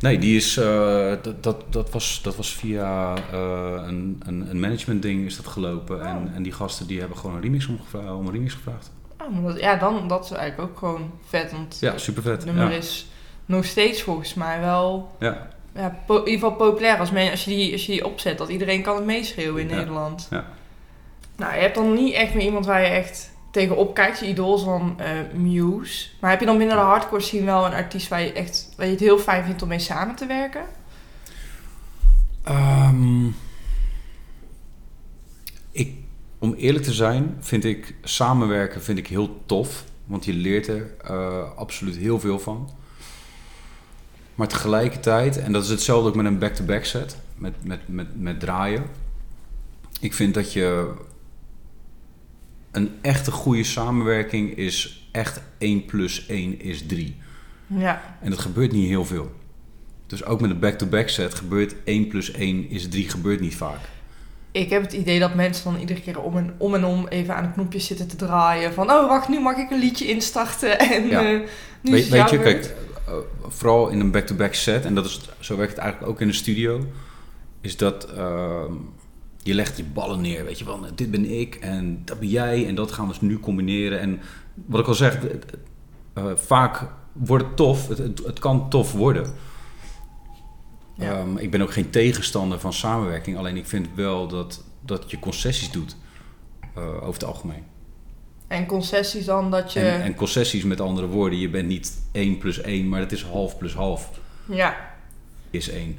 Nee, die is, eh, dat, dat, dat, was, dat was via eh, een, een, een management ding is dat gelopen. En, Oh. en die gasten die hebben gewoon een remix om, om een remix gevraagd. Oh, dat, ja, dan dat is eigenlijk ook gewoon vet. Want Ja, super vet. het nummer Ja. is nog steeds volgens mij wel... Ja. Ja, in ieder geval populair als, men, als, je die, als je die opzet. Dat iedereen kan het meeschreeuwen in Ja. Nederland. Ja. Nou, je hebt dan niet echt meer iemand waar je echt tegenop kijkt. Je idool is dan eh, Muse. Maar heb je dan binnen de hardcore scene wel een artiest waar je, echt, waar je het heel fijn vindt om mee samen te werken? Ehm, ik, om eerlijk te zijn, vind ik samenwerken vind ik heel tof. Want je leert er eh, absoluut heel veel van. Maar tegelijkertijd, en dat is hetzelfde ook met een back-to-back set, met, met, met, met draaien. Ik vind dat je een echte goede samenwerking is echt 1 plus 1 is 3. Ja. En dat gebeurt niet heel veel. Dus ook met een back-to-back set gebeurt 1 plus 1 is 3 gebeurt niet vaak. Ik heb het idee dat mensen dan iedere keer om en om, en om even aan de knopjes zitten te draaien. Van, oh wacht, nu mag ik een liedje instarten. En Ja. eh, nu weet is het weet je, beurt. kijk, eh, vooral in een back-to-back set, en dat is, zo werkt het eigenlijk ook in de studio, is dat ehm, je legt je ballen neer, weet je wel, dit ben ik en dat ben jij en dat gaan we dus nu combineren. En wat ik al zeg, eh, vaak wordt het tof, het, het, het kan tof worden. Ja. Ehm, ik ben ook geen tegenstander van samenwerking, alleen ik vind wel dat, dat je concessies doet, eh, over het algemeen. En concessies dan dat je... En, en concessies met andere woorden, je bent niet 1 plus 1, maar het is half plus half Ja, is 1.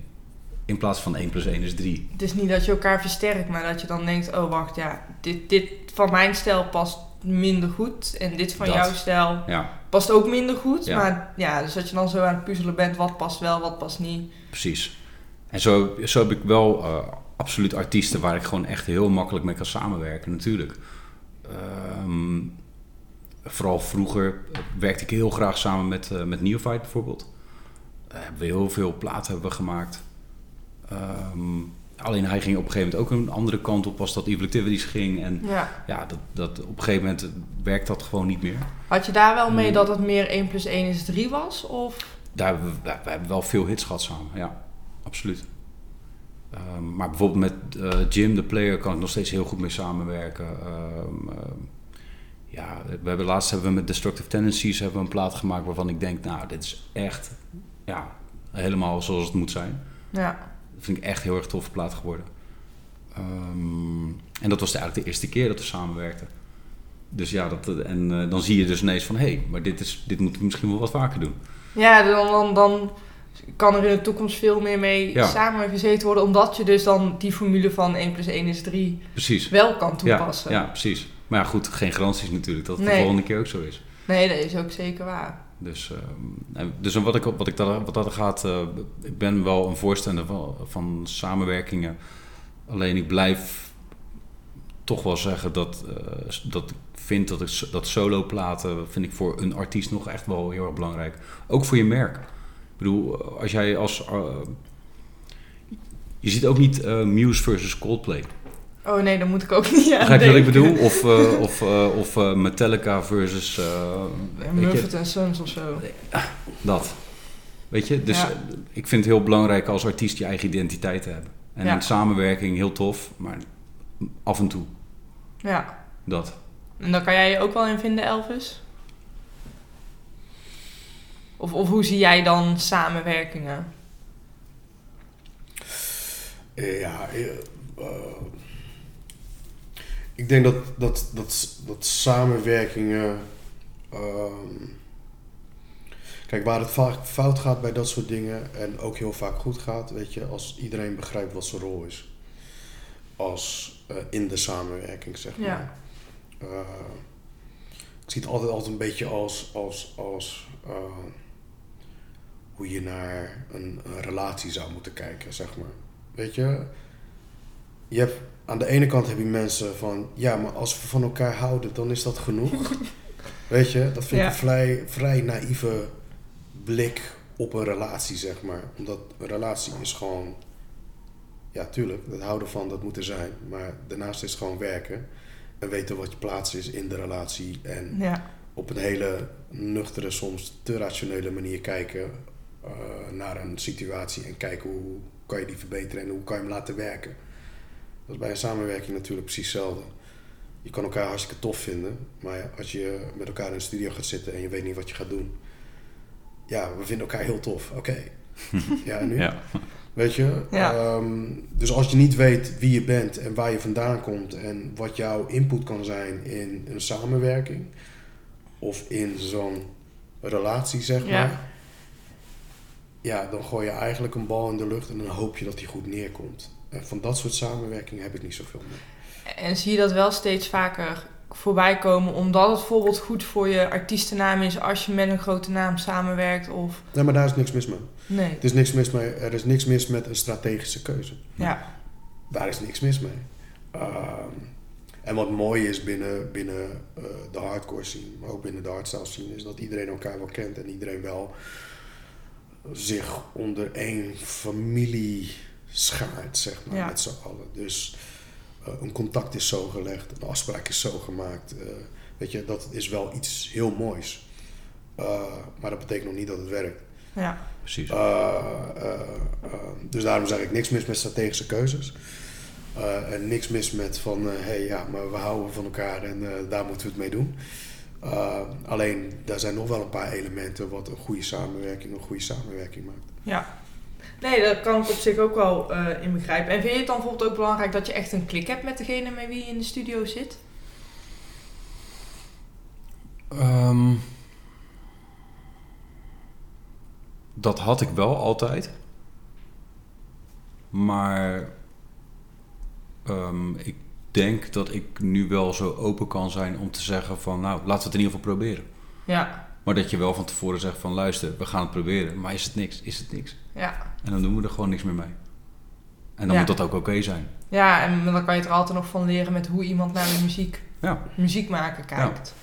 In plaats van 1 plus 1 is 3. het is niet dat je elkaar versterkt, maar dat je dan denkt... Oh wacht, ja, dit, dit van mijn stijl past minder goed. En dit van Dat. jouw stijl Ja, past ook minder goed. Ja. Maar ja, dus dat je dan zo aan het puzzelen bent. Wat past wel, wat past niet. precies. En zo, zo heb ik wel eh, absoluut artiesten waar ik gewoon echt heel makkelijk mee kan samenwerken, natuurlijk. Ehm, vooral vroeger werkte ik heel graag samen met, eh met Neophyte bijvoorbeeld. Daar hebben we heel veel platen hebben we gemaakt. Ehm, alleen hij ging op een gegeven moment ook een andere kant op als dat Evil Activities ging. En Ja. ja, dat, dat, op een gegeven moment werkt dat gewoon niet meer. Had je daar wel mee Hmm. dat het meer 1 plus 1 is 3 was? Of... Daar we, hebben wel veel hits gehad samen, ja, absoluut. Ehm, maar bijvoorbeeld met eh, Jim, de player, kan ik nog steeds heel goed mee samenwerken. Ehm, ja, we hebben laatst hebben we met Destructive Tendencies hebben we een plaat gemaakt waarvan ik denk, nou, dit is echt ja, helemaal zoals het moet zijn. Ja. Vind ik echt heel erg toffe plaat geworden. Ehm, en dat was eigenlijk de eerste keer dat we samenwerkten. Dus ja, dat, en eh, dan zie je dus ineens van, hé, hey, maar dit, is, dit moeten we misschien wel wat vaker doen. Ja, dan, dan, dan kan er in de toekomst veel meer mee Ja. samen gezeten worden. Omdat je dus dan die formule van 1 plus 1 is 3 Precies. wel kan Ja, toepassen. ja, precies. Maar ja, goed, geen garanties natuurlijk dat het de volgende keer ook zo is. Nee, dat is ook zeker waar. Dus, en- dus wat ik, wat ik dat, wat dat gaat, eh, ik ben wel een voorstander van, samenwerkingen. Alleen ik blijf toch wel zeggen dat, eh, dat ik vind dat, dat solo platen vind ik voor een artiest nog echt wel heel erg belangrijk. Ook voor je merk. Ik bedoel, als jij als... je ziet ook niet Muse versus Coldplay. Oh nee, dan moet ik ook niet aan Begrijp je wat ik bedoel? Of, eh, of, eh, of eh, Metallica versus... eh, Muffet en Sons of zo. dat. Weet je? Dus Ja. ik vind het heel belangrijk als artiest je eigen identiteit te hebben. En Ja. samenwerking heel tof, maar af en toe Ja. dat. En daar kan jij je ook wel in vinden, Elvis? Of, of hoe zie jij dan samenwerkingen? Ja, eh, ik denk dat, dat, dat, dat samenwerkingen. ehm, kijk, waar het vaak fout gaat bij dat soort dingen en ook heel vaak goed gaat, weet je, als iedereen begrijpt wat zijn rol is. Als eh, in de samenwerking, zeg maar. Ja. Eh, ik zie het altijd, altijd een beetje als, als, als eh, hoe je naar een, een relatie zou moeten kijken, zeg maar. Weet je, je hebt, aan de ene kant heb je mensen van, ja, maar als we van elkaar houden, dan is dat genoeg. Weet je, dat vind ik Ja. een vrij, vrij naïeve blik op een relatie, zeg maar. Omdat een relatie is gewoon, ja, tuurlijk, het houden van, dat moet er zijn. Maar daarnaast is het gewoon werken en weten wat je plaats is in de relatie. En Ja. op een hele nuchtere, soms te rationele manier kijken eh, naar een situatie en kijken hoe kan je die verbeteren en hoe kan je hem laten werken. Dat is bij een samenwerking natuurlijk precies hetzelfde. Je kan elkaar hartstikke tof vinden, maar als je met elkaar in de studio gaat zitten en je weet niet wat je gaat doen. Ja, we vinden elkaar heel tof. Oké. Ja, en nu? Ja. Weet je? Ja. Ehm, dus als je niet weet wie je bent en waar je vandaan komt en wat jouw input kan zijn in een samenwerking of in zo'n relatie, zeg Ja. maar. Ja, dan gooi je eigenlijk een bal in de lucht en dan hoop je dat die goed neerkomt. En van dat soort samenwerking heb ik niet zoveel mee. En zie je dat wel steeds vaker voorbij komen omdat het bijvoorbeeld goed voor je artiestennaam is als je met een grote naam samenwerkt of Nee, maar daar is niks mis mee. nee. Het is niks mis mee. Er is niks mis met een strategische keuze. Ja, Daar is niks mis mee. Ehm, en wat mooi is binnen, binnen eh, de hardcore scene, maar ook binnen de hardstyle scene, is dat iedereen elkaar wel kent en iedereen wel zich onder één familie schaart, zeg maar, Ja. met z'n allen. Dus eh, een contact is zo gelegd, een afspraak is zo gemaakt. eh, weet je, dat is wel iets heel moois. Eh, maar dat betekent nog niet dat het werkt. ja, Precies. Uh, uh, uh, dus daarom zeg ik niks mis met strategische keuzes. Uh, en niks mis met van, hé hey, ja, maar we houden van elkaar en uh, daar moeten we het mee doen. Uh, alleen, daar zijn nog wel een paar elementen wat een goede samenwerking een goede samenwerking maakt. ja. Nee, daar kan ik op zich ook wel eh, in begrijpen. En vind je het dan bijvoorbeeld ook belangrijk dat je echt een klik hebt met degene met wie je in de studio zit? Ehm, dat had ik wel altijd. Maar ehm, ik denk dat ik nu wel zo open kan zijn om te zeggen van... nou, laten we het in ieder geval proberen. Ja, Maar dat je wel van tevoren zegt van... luister, we gaan het proberen. Maar is het niks, is het niks. Ja. En dan doen we er gewoon niks meer mee. En dan Ja. moet dat ook oké zijn. Ja, en dan kan je er altijd nog van leren met hoe iemand naar de muziek, Ja, muziek maken kijkt.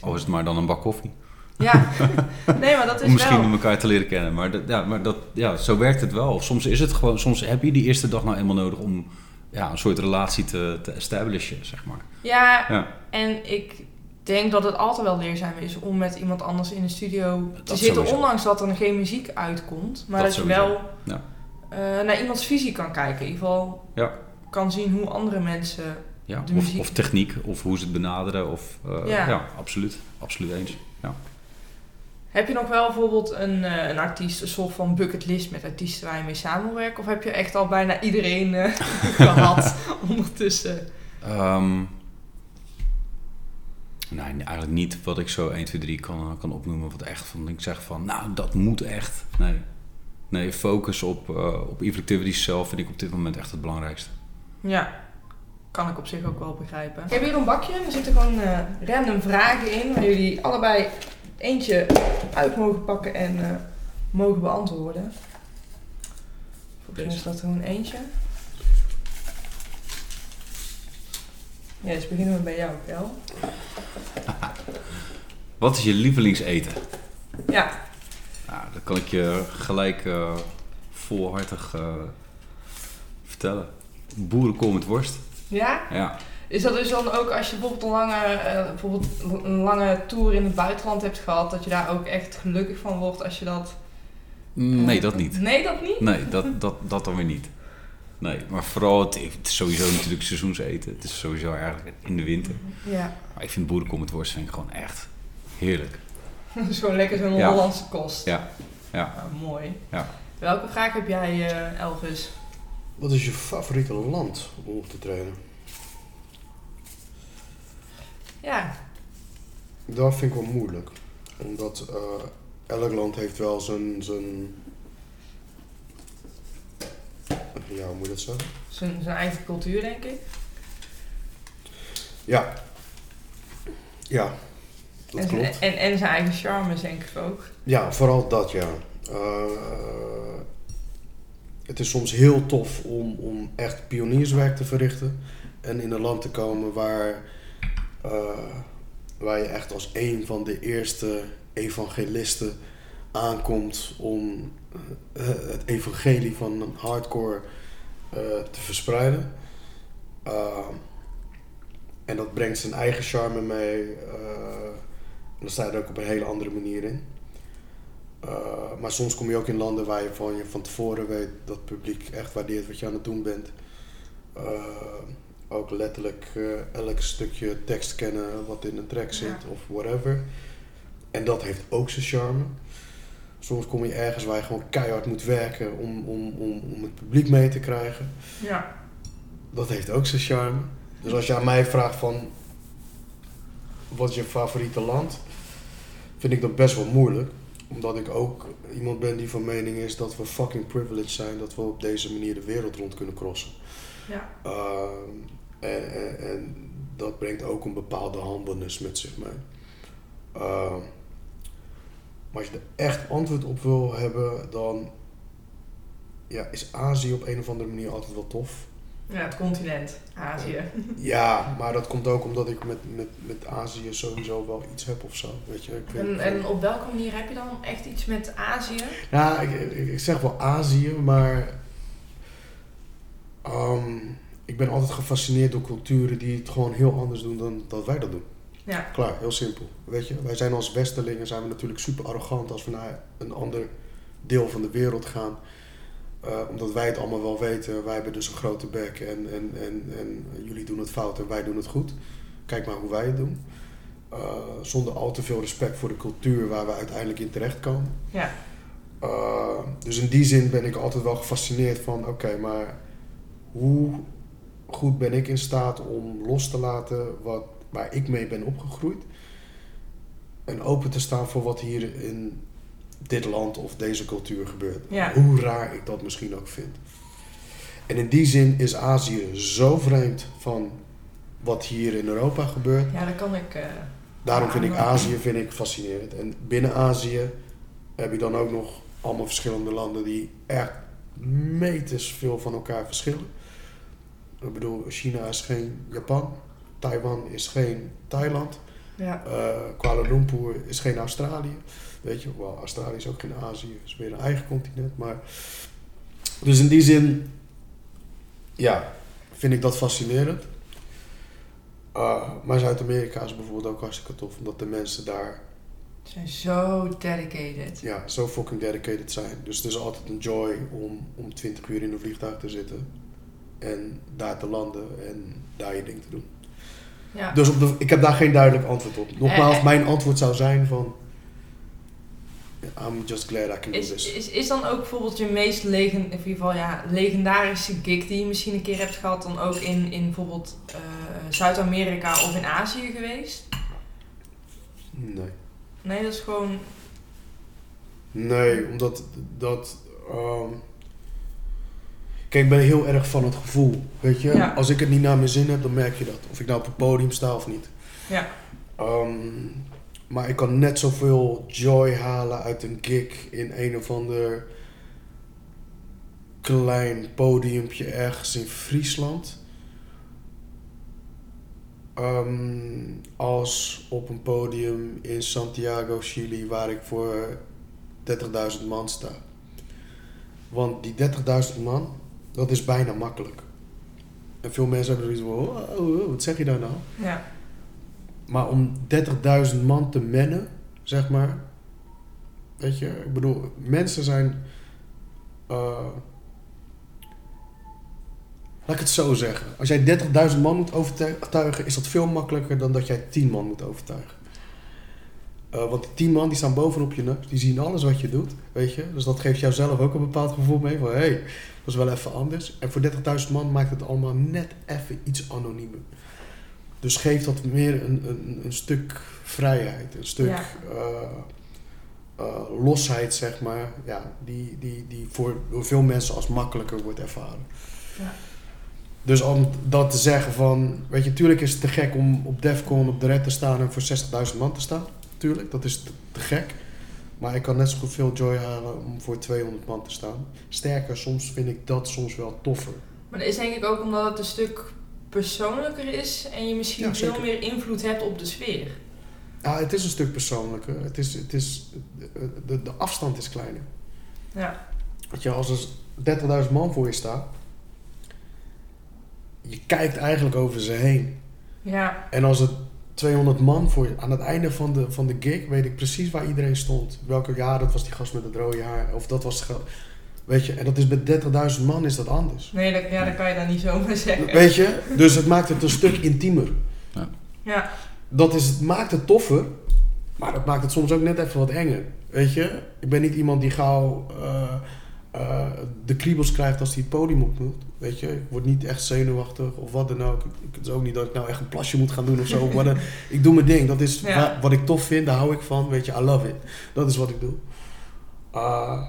al is het maar dan een bak koffie. Ja, nee, maar dat is Om misschien wel... om elkaar te leren kennen. Maar, dat, ja, maar dat, ja, zo werkt het wel. Soms is het gewoon, soms heb je die eerste dag nou eenmaal nodig om ja, een soort relatie te, te establishen, zeg maar. Ja, Ja, en ik denk dat het altijd wel leerzaam is om met iemand anders in de studio te zitten, sowieso. ondanks dat er geen muziek uitkomt. Maar dat, Dat je wel Ja. eh, naar iemands visie kan kijken. In ieder geval Ja. kan zien hoe andere mensen... ja. De Of, muziek. of techniek, of hoe ze het benaderen. Of, eh, Ja. absoluut. Absoluut eens. Ja. Heb je nog wel bijvoorbeeld een, eh, een artiest, een soort van bucketlist met artiesten waar je mee samenwerkt? Of heb je echt al bijna iedereen eh, gehad ondertussen? Ehm, nee, eigenlijk niet wat ik zo 1, 2, 3 kan, kan opnoemen. Wat echt van, ik zeg van, nou, dat moet echt. Nee. Nee, focus op, uh, op Evolutivity zelf vind ik op dit moment echt het belangrijkste. Ja, kan ik op zich ook wel begrijpen. Ik heb hier een bakje er zitten gewoon eh, random vragen in waar jullie allebei eentje uit mogen pakken en eh, mogen beantwoorden. Volgens mij is dat gewoon eentje. Ja, dus beginnen we bij jou, Kel. Wat is je lievelingseten? Ja, Nou, dat kan ik je gelijk uh, volhartig uh, vertellen. Boerenkool met worst. ja? Ja. Is dat dus dan ook als je bijvoorbeeld een lange, uh, bijvoorbeeld een lange tour in het buitenland hebt gehad, dat je daar ook echt gelukkig van wordt als je dat... Nee, dat niet. Nee, dat niet? Nee, dat, dat, dat dan weer niet. Nee, maar vooral, het, het is sowieso natuurlijk seizoenseten. Het is sowieso eigenlijk in de winter. Ja. Maar ik vind boerenkool met worst vind ik gewoon echt heerlijk. Dat is gewoon lekker zo'n Ja. Hollandse kost. Ja, ja. Ah, mooi. Ja. Welke vraag heb jij, eh, Elvis? Wat is je favoriete land om op te trainen? Ja, Dat vind ik wel moeilijk. Omdat eh, elk land heeft wel zijn, zijn... Ja, hoe moet dat zeggen? zijn, zijn eigen cultuur, denk ik. Ja. Ja, dat En, klopt. en, en zijn eigen charmes, denk ik ook. Ja, vooral dat ja. Eh, het is soms heel tof om, om echt pionierswerk te verrichten. En in een land te komen waar, eh, waar je echt als een van de eerste evangelisten aankomt om eh, het evangelie van hardcore te verspreiden. En dat brengt zijn eigen charme mee. Eh, dan sta je er ook op een hele andere manier in. Uh, maar soms kom je ook in landen waar je van, je van tevoren weet dat het publiek echt waardeert wat je aan het doen bent. Uh, ook letterlijk uh, elk stukje tekst kennen wat in een track zit Ja. of whatever. En dat heeft ook zijn charme. Soms kom je ergens waar je gewoon keihard moet werken om, om, om, om het publiek mee te krijgen. Ja. Dat heeft ook zijn charme. Dus als je aan mij vraagt van wat is je favoriete land, vind ik dat best wel moeilijk. Omdat ik ook iemand ben die van mening is dat we fucking privileged zijn dat we op deze manier de wereld rond kunnen crossen. Ja. Uh, En, en, en dat brengt ook een bepaalde humbleness met zich mee. Uh, maar als je er echt antwoord op wil hebben, dan ja, is Azië op een of andere manier altijd wel tof. Ja, het continent, Azië. Ja, maar dat komt ook omdat ik met, met, met Azië sowieso wel iets heb of zo. Weet je? Ik en, en op welke manier heb je dan echt iets met Azië? Nou, ik, ik, ik zeg wel Azië, maar um, ik ben altijd gefascineerd door culturen die het gewoon heel anders doen dan dat wij dat doen. Ja. Klaar, heel simpel. Weet je, wij zijn als Westerlingen zijn we natuurlijk super arrogant als we naar een ander deel van de wereld gaan. Uh, omdat wij het allemaal wel weten. Wij hebben dus een grote bek en, en, en, en jullie doen het fout en wij doen het goed. Kijk maar hoe wij het doen. Uh, zonder al te veel respect voor de cultuur waar we uiteindelijk in terechtkomen. Ja. Uh, dus in die zin ben ik altijd wel gefascineerd van oké, okay, maar hoe goed ben ik in staat om los te laten wat, waar ik mee ben opgegroeid. En open te staan voor wat hier in dit land of deze cultuur gebeurt. Ja. Hoe raar ik dat misschien ook vind. En in die zin is Azië zo vreemd van wat hier in Europa gebeurt. Ja, dat kan ik. Uh, Daarom vind ik Azië vind ik fascinerend. En binnen Azië heb je dan ook nog allemaal verschillende landen die echt meters veel van elkaar verschillen. Ik bedoel, China is geen Japan. Taiwan is geen Thailand. Ja. Uh, Kuala Lumpur is geen Australië. Weet je, wel, Australië is ook geen Azië, is weer een eigen continent. Maar, dus in die zin, ja, vind ik dat fascinerend. Uh, maar Zuid-Amerika is bijvoorbeeld ook hartstikke tof, omdat de mensen daar. Zijn zo dedicated. Ja, zo fucking dedicated zijn. Dus het is altijd een joy om, om 20 uur in een vliegtuig te zitten en daar te landen en daar je ding te doen. Ja. Dus op de, ik heb daar geen duidelijk antwoord op. Nogmaals, Eh, mijn antwoord zou zijn van... I'm just glad I can do Is, this. is, is dan ook bijvoorbeeld je meest legen, in ieder geval, ja, legendarische gig die je misschien een keer hebt gehad, dan ook in, in bijvoorbeeld uh, Zuid-Amerika of in Azië geweest? Nee. Nee, dat is gewoon. Nee, omdat dat... Um, Kijk, ik ben heel erg van het gevoel, weet je. Ja. Als ik het niet naar mijn zin heb, dan merk je dat. Of ik nou op het podium sta of niet. Ja. Um, maar ik kan net zoveel joy halen uit een gig in een of ander klein podiumpje ergens in Friesland. Um, als op een podium in Santiago, Chili, waar ik voor 30.000 man sta. Want die 30.000 man, dat is bijna makkelijk. En veel mensen hebben zoiets van, wat zeg je daar nou? Ja. Maar om 30.000 man te mennen, zeg maar. Weet je, ik bedoel, mensen zijn. Uh, laat ik het zo zeggen. Als jij 30.000 man moet overtuigen, is dat veel makkelijker dan dat jij 10 man moet overtuigen. Uh, want die 10 man die staan bovenop je neus, die zien alles wat je doet, weet je. Dus dat geeft jou zelf ook een bepaald gevoel mee van hé, hey, dat is wel even anders. En voor 30.000 man maakt het allemaal net even iets anoniemer. Dus geeft dat meer een, een, een stuk vrijheid, een stuk Ja. uh, uh, losheid, zeg maar, ja, die, die, die voor door veel mensen als makkelijker wordt ervaren. Ja. Dus om dat te zeggen van, weet je, tuurlijk is het te gek om op Defcon op de red te staan en voor 60.000 man te staan. Tuurlijk, dat is te, te gek. Maar ik kan net zo goed veel joy halen om voor 200 man te staan. Sterker, soms vind ik dat soms wel toffer. Maar dat is denk ik ook omdat het een stuk persoonlijker is en je misschien Ja, veel meer invloed hebt op de sfeer. Ja, het is een stuk persoonlijker. Het is, het is, de, de, afstand is kleiner. Ja. Weet je, als er 30.000 man voor je staat, je kijkt eigenlijk over ze heen. Ja. En als het 200 man voor je, aan het einde van de, van de gig, weet ik precies waar iedereen stond. Welke jaar, dat was die gast met het rode haar, of dat was het geld. Weet je, en dat is met 30.000 man is dat anders. Nee, dat, ja, dat kan je dan niet zomaar zeggen. Weet je, dus het maakt het een stuk intiemer. Ja. Dat is, het maakt het toffer, maar het maakt het soms ook net even wat enger. Weet je, ik ben niet iemand die gauw eh, eh, de kriebels krijgt als hij het podium op moet. Weet je, ik word niet echt zenuwachtig of wat dan ook. Ik, het is ook niet dat ik nou echt een plasje moet gaan doen of zo. wat dan- ik doe mijn ding. Dat is Ja. wa- wat ik tof vind, daar hou ik van. Weet je, I love it. Dat is wat ik doe. Uh,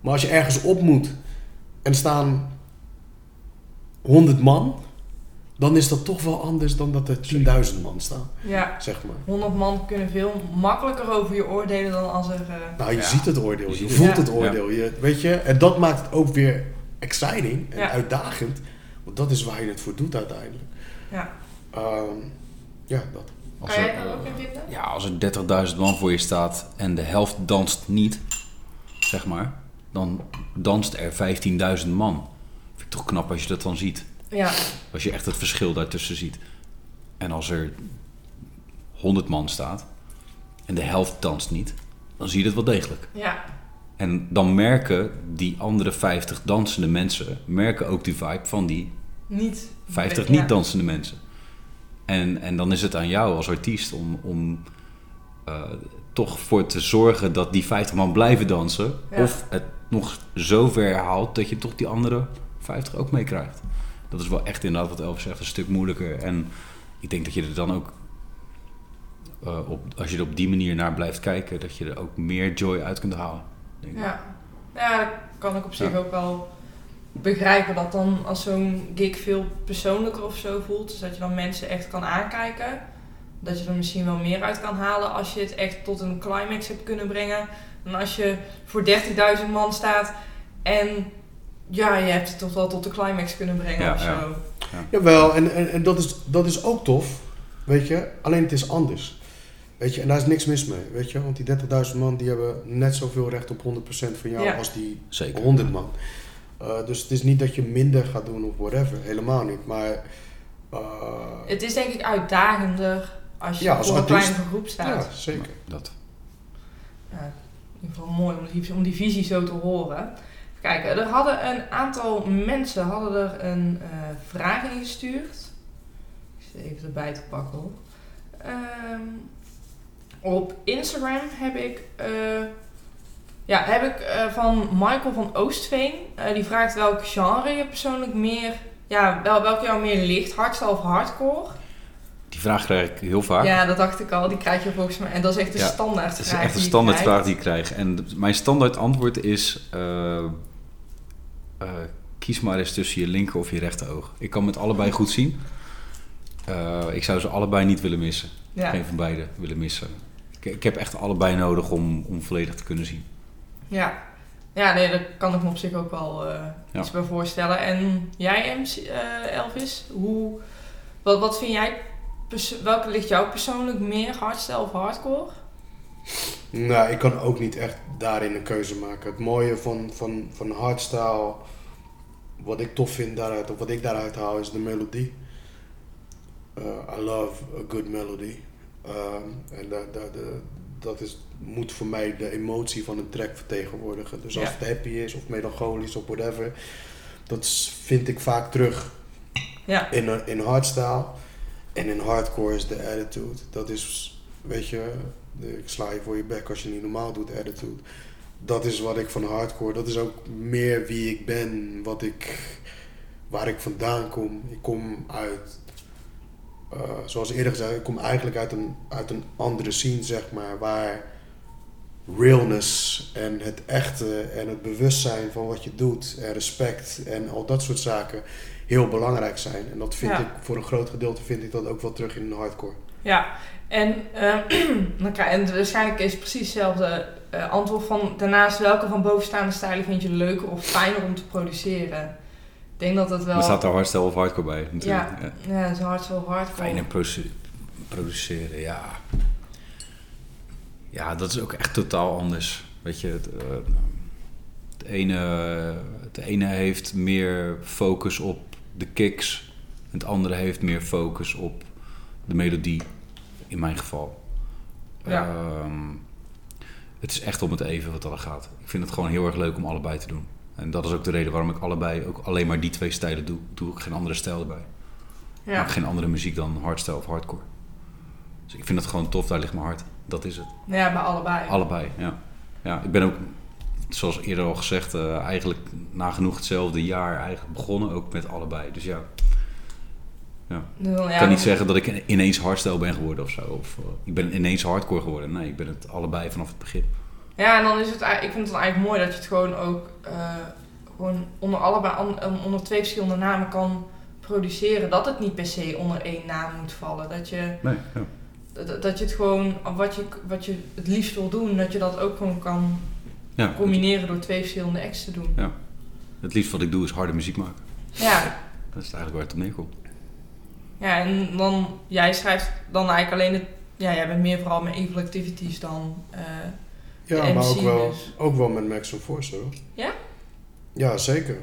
maar als je ergens op moet en staan 100 man, dan is dat toch wel anders dan dat er 10.000 man staan, Ja, zeg maar. 100 man kunnen veel makkelijker over je oordelen dan als er... eh, Nou, je Ja. ziet het oordeel, je voelt het. het oordeel, je, weet je. En dat maakt het ook weer exciting en Ja. uitdagend. Want dat is waar je het voor doet uiteindelijk. ja. Ehm, ja, dat. Als Kan er, jij daar eh, ook in vinden? Ja, als er 30.000 man voor je staat en de helft danst niet, zeg maar, dan danst er 15.000 man. Vind ik toch knap als je dat dan ziet. Ja, Als je echt het verschil daartussen ziet. En als er 100 man staat en de helft danst niet, dan zie je het wel degelijk. ja, En dan merken die andere 50 dansende mensen, merken ook die vibe van die niet... 50 ja. niet dansende mensen. En, en dan is het aan jou als artiest om, om eh, toch voor te zorgen dat die 50 man blijven dansen. Ja. Of het nog zo ver haalt dat je toch die andere 50 ook meekrijgt. Dat is wel echt inderdaad wat Elvis zegt, een stuk moeilijker. En ik denk dat je er dan ook, eh, op, als je er op die manier naar blijft kijken, dat je er ook meer joy uit kunt halen. Denk ik. Ja. ja, dat kan ik op zich Ja. ook wel begrijpen. Dat dan als zo'n gig veel persoonlijker of zo voelt. Dus dat je dan mensen echt kan aankijken. Dat je er misschien wel meer uit kan halen als je het echt tot een climax hebt kunnen brengen. Dan als je voor 30.000 man staat en ja, je hebt het toch wel tot de climax kunnen brengen Ja, of zo. ja. Jawel, en, en, en dat, is, dat is ook tof, weet je. Alleen het is anders. Weet je, en daar is niks mis mee, weet je. Want die 30.000 man, die hebben net zoveel recht op 100% van jou Ja. als die Zeker. 100 man. Uh, dus het is niet dat je minder gaat doen of whatever. Helemaal niet. Maar uh, Het is denk ik uitdagender als je Ja, als voor een artiest. kleinere groep staat. ja, zeker. Dat. Ja, in ieder geval mooi om die, visie zo te horen. Kijk, er hadden een aantal mensen hadden er een eh, vraag ingestuurd. Ik zit even erbij te pakken. Ehm, op Instagram heb ik, eh, ja, heb ik eh, van Michael van Oostveen. Die vraagt welk genre je persoonlijk meer, ja, wel, welke jou meer ligt, hardstyle of hardcore. Die vraag krijg ik heel vaak. Ja, dat dacht ik al. Die krijg je volgens mij. En dat is echt de Ja, standaard Het is vraag echt een standaard vraag die ik krijg. En mijn standaard antwoord is... eh, eh, kies maar eens tussen je linker of je rechter oog. Ik kan met allebei goed zien. Eh, ik zou ze allebei niet willen missen. Ja. Geen van beide willen missen. Ik, ik heb echt allebei nodig om, om volledig te kunnen zien. Ja. Ja, nee, daar kan ik me op zich ook wel Ja. iets bij voorstellen. En jij, MC, Elvis, hoe, wat, wat vind jij, welke ligt jou persoonlijk meer, hardstyle of hardcore? Nou, ik kan ook niet echt daarin een keuze maken. Het mooie van, van, van hardstyle, wat ik tof vind daaruit, of wat ik daaruit haal, is de melodie. Uh, I love a good melody. Um, en dat, dat, dat, is, moet voor mij de emotie van een track vertegenwoordigen. Dus als Ja. het happy is, of melancholisch, of whatever, dat vind ik vaak terug Ja, in, in hardstyle. En in hardcore is de attitude. Dat is, weet je, ik sla je voor je bek als je niet normaal doet, attitude. Dat is wat ik van hardcore, dat is ook meer wie ik ben, wat ik, waar ik vandaan kom. Ik kom uit, eh, zoals eerder gezegd, ik kom eigenlijk uit een, uit een andere scene, zeg maar, waar realness en het echte en het bewustzijn van wat je doet en respect en al dat soort zaken heel belangrijk zijn. En dat vind Ja. ik, voor een groot gedeelte vind ik dat ook wel terug in een hardcore. ja. En, eh, dan krijg, en waarschijnlijk is het precies hetzelfde eh, antwoord van... Daarnaast, welke van bovenstaande stijlen vind je leuker of fijner om te produceren? Ik denk dat het wel... Er staat er hardstyle of hardcore bij natuurlijk. ja, Ja. ja, het is hardstyle of hardcore. Fijner produceren, ja. Ja, dat is ook echt totaal anders. Weet je, het, eh, het, ene, het ene heeft meer focus op de kicks. Het andere heeft meer focus op de melodie, in mijn geval. Ja. Ehm, het is echt om het even wat er gaat. Ik vind het gewoon heel erg leuk om allebei te doen. En dat is ook de reden waarom ik allebei ook alleen maar die twee stijlen doe. Doe ik geen andere stijl erbij. Ik Ja. maak geen andere muziek dan hardstyle of hardcore. Dus ik vind het gewoon tof, daar ligt mijn hart. Dat is het. ja, bij allebei. Allebei, ja. Ja, ik ben ook, zoals eerder al gezegd, eh, eigenlijk nagenoeg hetzelfde jaar eigenlijk begonnen, ook met allebei. Dus ja, dan- ik ja, kan niet zeggen dat ik ineens hardstyle ben geworden of zo. Of eh, ik ben ineens hardcore geworden. Nee, ik ben het allebei vanaf het begin. Ja, en dan is het, eigenlijk- ik vind het dan eigenlijk mooi dat je het gewoon ook eh, gewoon onder allebei onder twee verschillende namen kan produceren, dat het niet per se onder één naam moet vallen. Dat je, Nee, ja. dat, dat je het gewoon, wat je, wat je het liefst wil doen, dat je dat ook gewoon kan ja. combineren door twee verschillende acts te doen. Het liefst wat ik doe is harde muziek maken. Ja, Dat is eigenlijk waar het op neerkomt. ja en dan, jij schrijft dan eigenlijk alleen het, ja, jij bent meer vooral met evil activities dan, eh, Ja, de maar MC ook wel, dus. ook wel met Max Force hoor. Ja? Ja, zeker.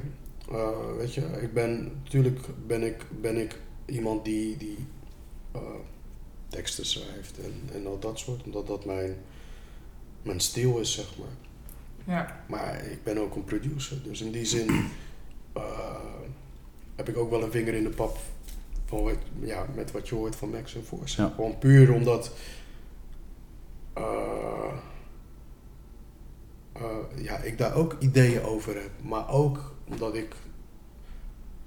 Eh, weet je, ik ben, natuurlijk ben ik, ben ik iemand die, die eh, teksten schrijft en, en al dat soort, omdat dat mijn, mijn stijl is, zeg maar. Ja, Maar ik ben ook een producer, dus in die zin eh, heb ik ook wel een vinger in de pap van wat, ja, met wat je hoort van Max en Force. Ja. Gewoon puur omdat eh, eh, ja, ik daar ook ideeën over heb, maar ook omdat ik,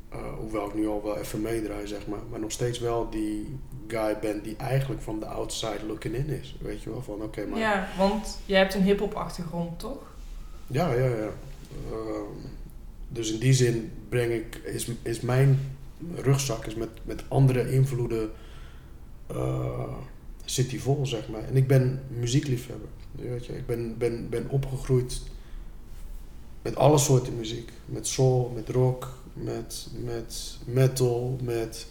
eh, hoewel ik nu al wel even meedraai, zeg maar, maar nog steeds wel die guy ben die eigenlijk van de outside looking in is. Weet je wel, van oké, maar ja want jij hebt een hip-hop achtergrond, toch? Ja, ja, ja. Ehm, dus in die zin breng ik, is, is mijn rugzak is met, met andere invloeden eh, zit die vol, zeg maar. En ik ben muziekliefhebber. Weet je, ik ben, ben, ben opgegroeid met alle soorten muziek. Met soul, met rock, met, met metal, met...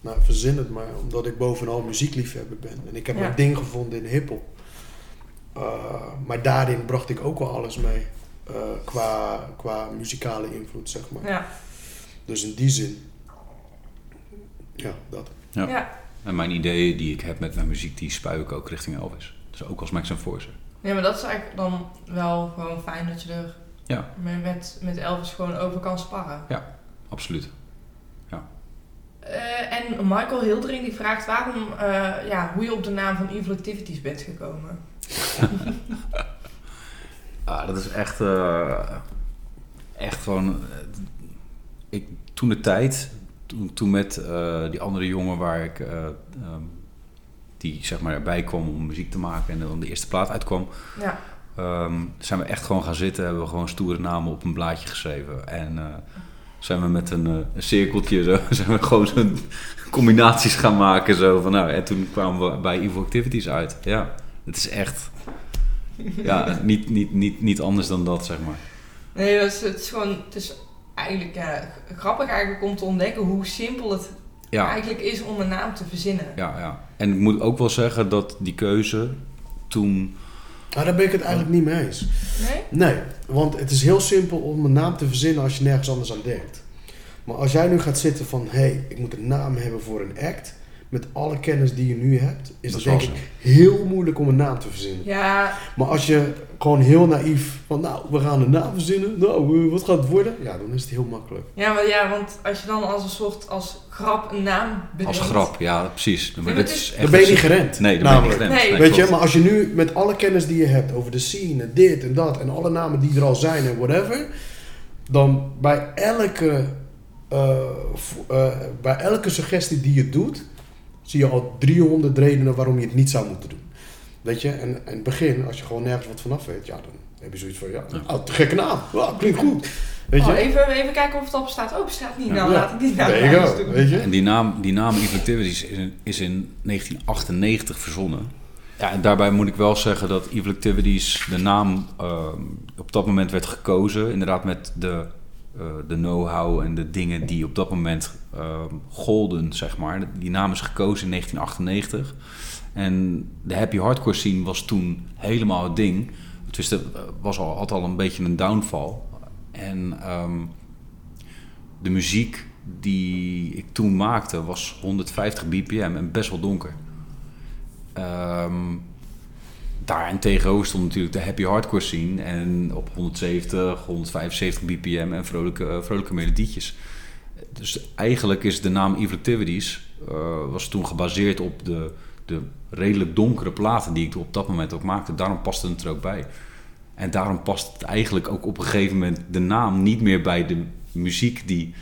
Nou, verzin het maar, omdat ik bovenal muziekliefhebber ben. En ik heb Ja. mijn ding gevonden in hiphop. Uh, maar daarin bracht ik ook wel alles mee. eh, qua, qua muzikale invloed, zeg maar. Ja, Dus in die zin. Ja, dat. Ja. ja. En mijn ideeën die ik heb met mijn muziek, die spuik ik ook richting Elvis. Dus ook als Max en Force. Nee, maar dat is eigenlijk dan wel gewoon fijn dat je er Ja. met, met, Elvis gewoon over kan sparren. Absoluut. Eh, en Michael Hildering die vraagt waarom, eh, ja, hoe je op de naam van Evil Activities bent gekomen. Ah, dat is echt, eh, echt gewoon. eh, ik, toen de tijd, toen, toen met eh, die andere jongen waar ik, eh, ehm, die zeg maar erbij kwam om muziek te maken en dan de eerste plaat uitkwam, Ja, ehm, zijn we echt gewoon gaan zitten, hebben we gewoon stoere namen op een blaadje geschreven. En zijn we met een, een cirkeltje zo, zijn we gewoon zo'n combinaties gaan maken. Zo van, nou, en toen kwamen we bij Evil Activities uit. Ja, het is echt. Ja, niet, niet, niet, niet anders dan dat, zeg maar. nee, dat is, het is gewoon, het is eigenlijk ja, grappig eigenlijk om te ontdekken hoe simpel het Ja, eigenlijk is om een naam te verzinnen. ja, ja. En ik moet ook wel zeggen dat die keuze toen... Maar daar ben ik het eigenlijk niet mee eens. Nee? Nee, want het is heel simpel om een naam te verzinnen als je nergens anders aan denkt. Maar als jij nu gaat zitten van, hé, hey, ik moet een naam hebben voor een act, met alle kennis die je nu hebt, is Dat het denk wel ik heel moeilijk om een naam te verzinnen. Ja, Maar als je gewoon heel naïef van, nou, we gaan een naam verzinnen, nou, wat gaat het worden? Ja, dan is het heel makkelijk. ja, maar, ja, want als je dan als een soort, als grap een naam bedenkt. Als grap, ja, precies. Maar is echt Dan ben je niet gerend. Nee, dan ben je niet namelijk. gerend. Nee. Weet je, maar als je nu met alle kennis die je hebt over de scene, dit en dat en alle namen die er al zijn en whatever, dan bij elke, eh, eh, bij elke suggestie die je doet, zie je al 300 redenen waarom je het niet zou moeten doen. Weet je, en in het begin, als je gewoon nergens wat vanaf weet, ja, dan heb je zoiets van, ja, oh, te gekke naam, ja, klinkt goed. Weet je? Oh, even, even kijken of het al bestaat. Oh, bestaat niet. Ja. Nou, Ja. laat ik die naam doen. weet je. En die naam, die naam Evil Activities is in, is in 1998 verzonnen. Ja, en daarbij moet ik wel zeggen dat Evil Activities, de naam, ehm, op dat moment werd gekozen. Inderdaad met de, de know-how en de dingen die op dat moment ehm, golden, zeg maar. Die naam is gekozen in 1998. En de happy hardcore scene was toen helemaal het ding. Dus er was al, had al een beetje een downfall. En ehm, de muziek die ik toen maakte was 150 bpm en best wel donker. Ehm daar en tegenover stond natuurlijk de happy hardcore scene en op 170, 175 bpm en vrolijke, eh, vrolijke melodietjes. Dus eigenlijk is de naam Evil Activities eh, was toen gebaseerd op de, de redelijk donkere platen die ik op dat moment ook maakte. Daarom paste het er ook bij. En daarom past het eigenlijk ook op een gegeven moment de naam niet meer bij de muziek die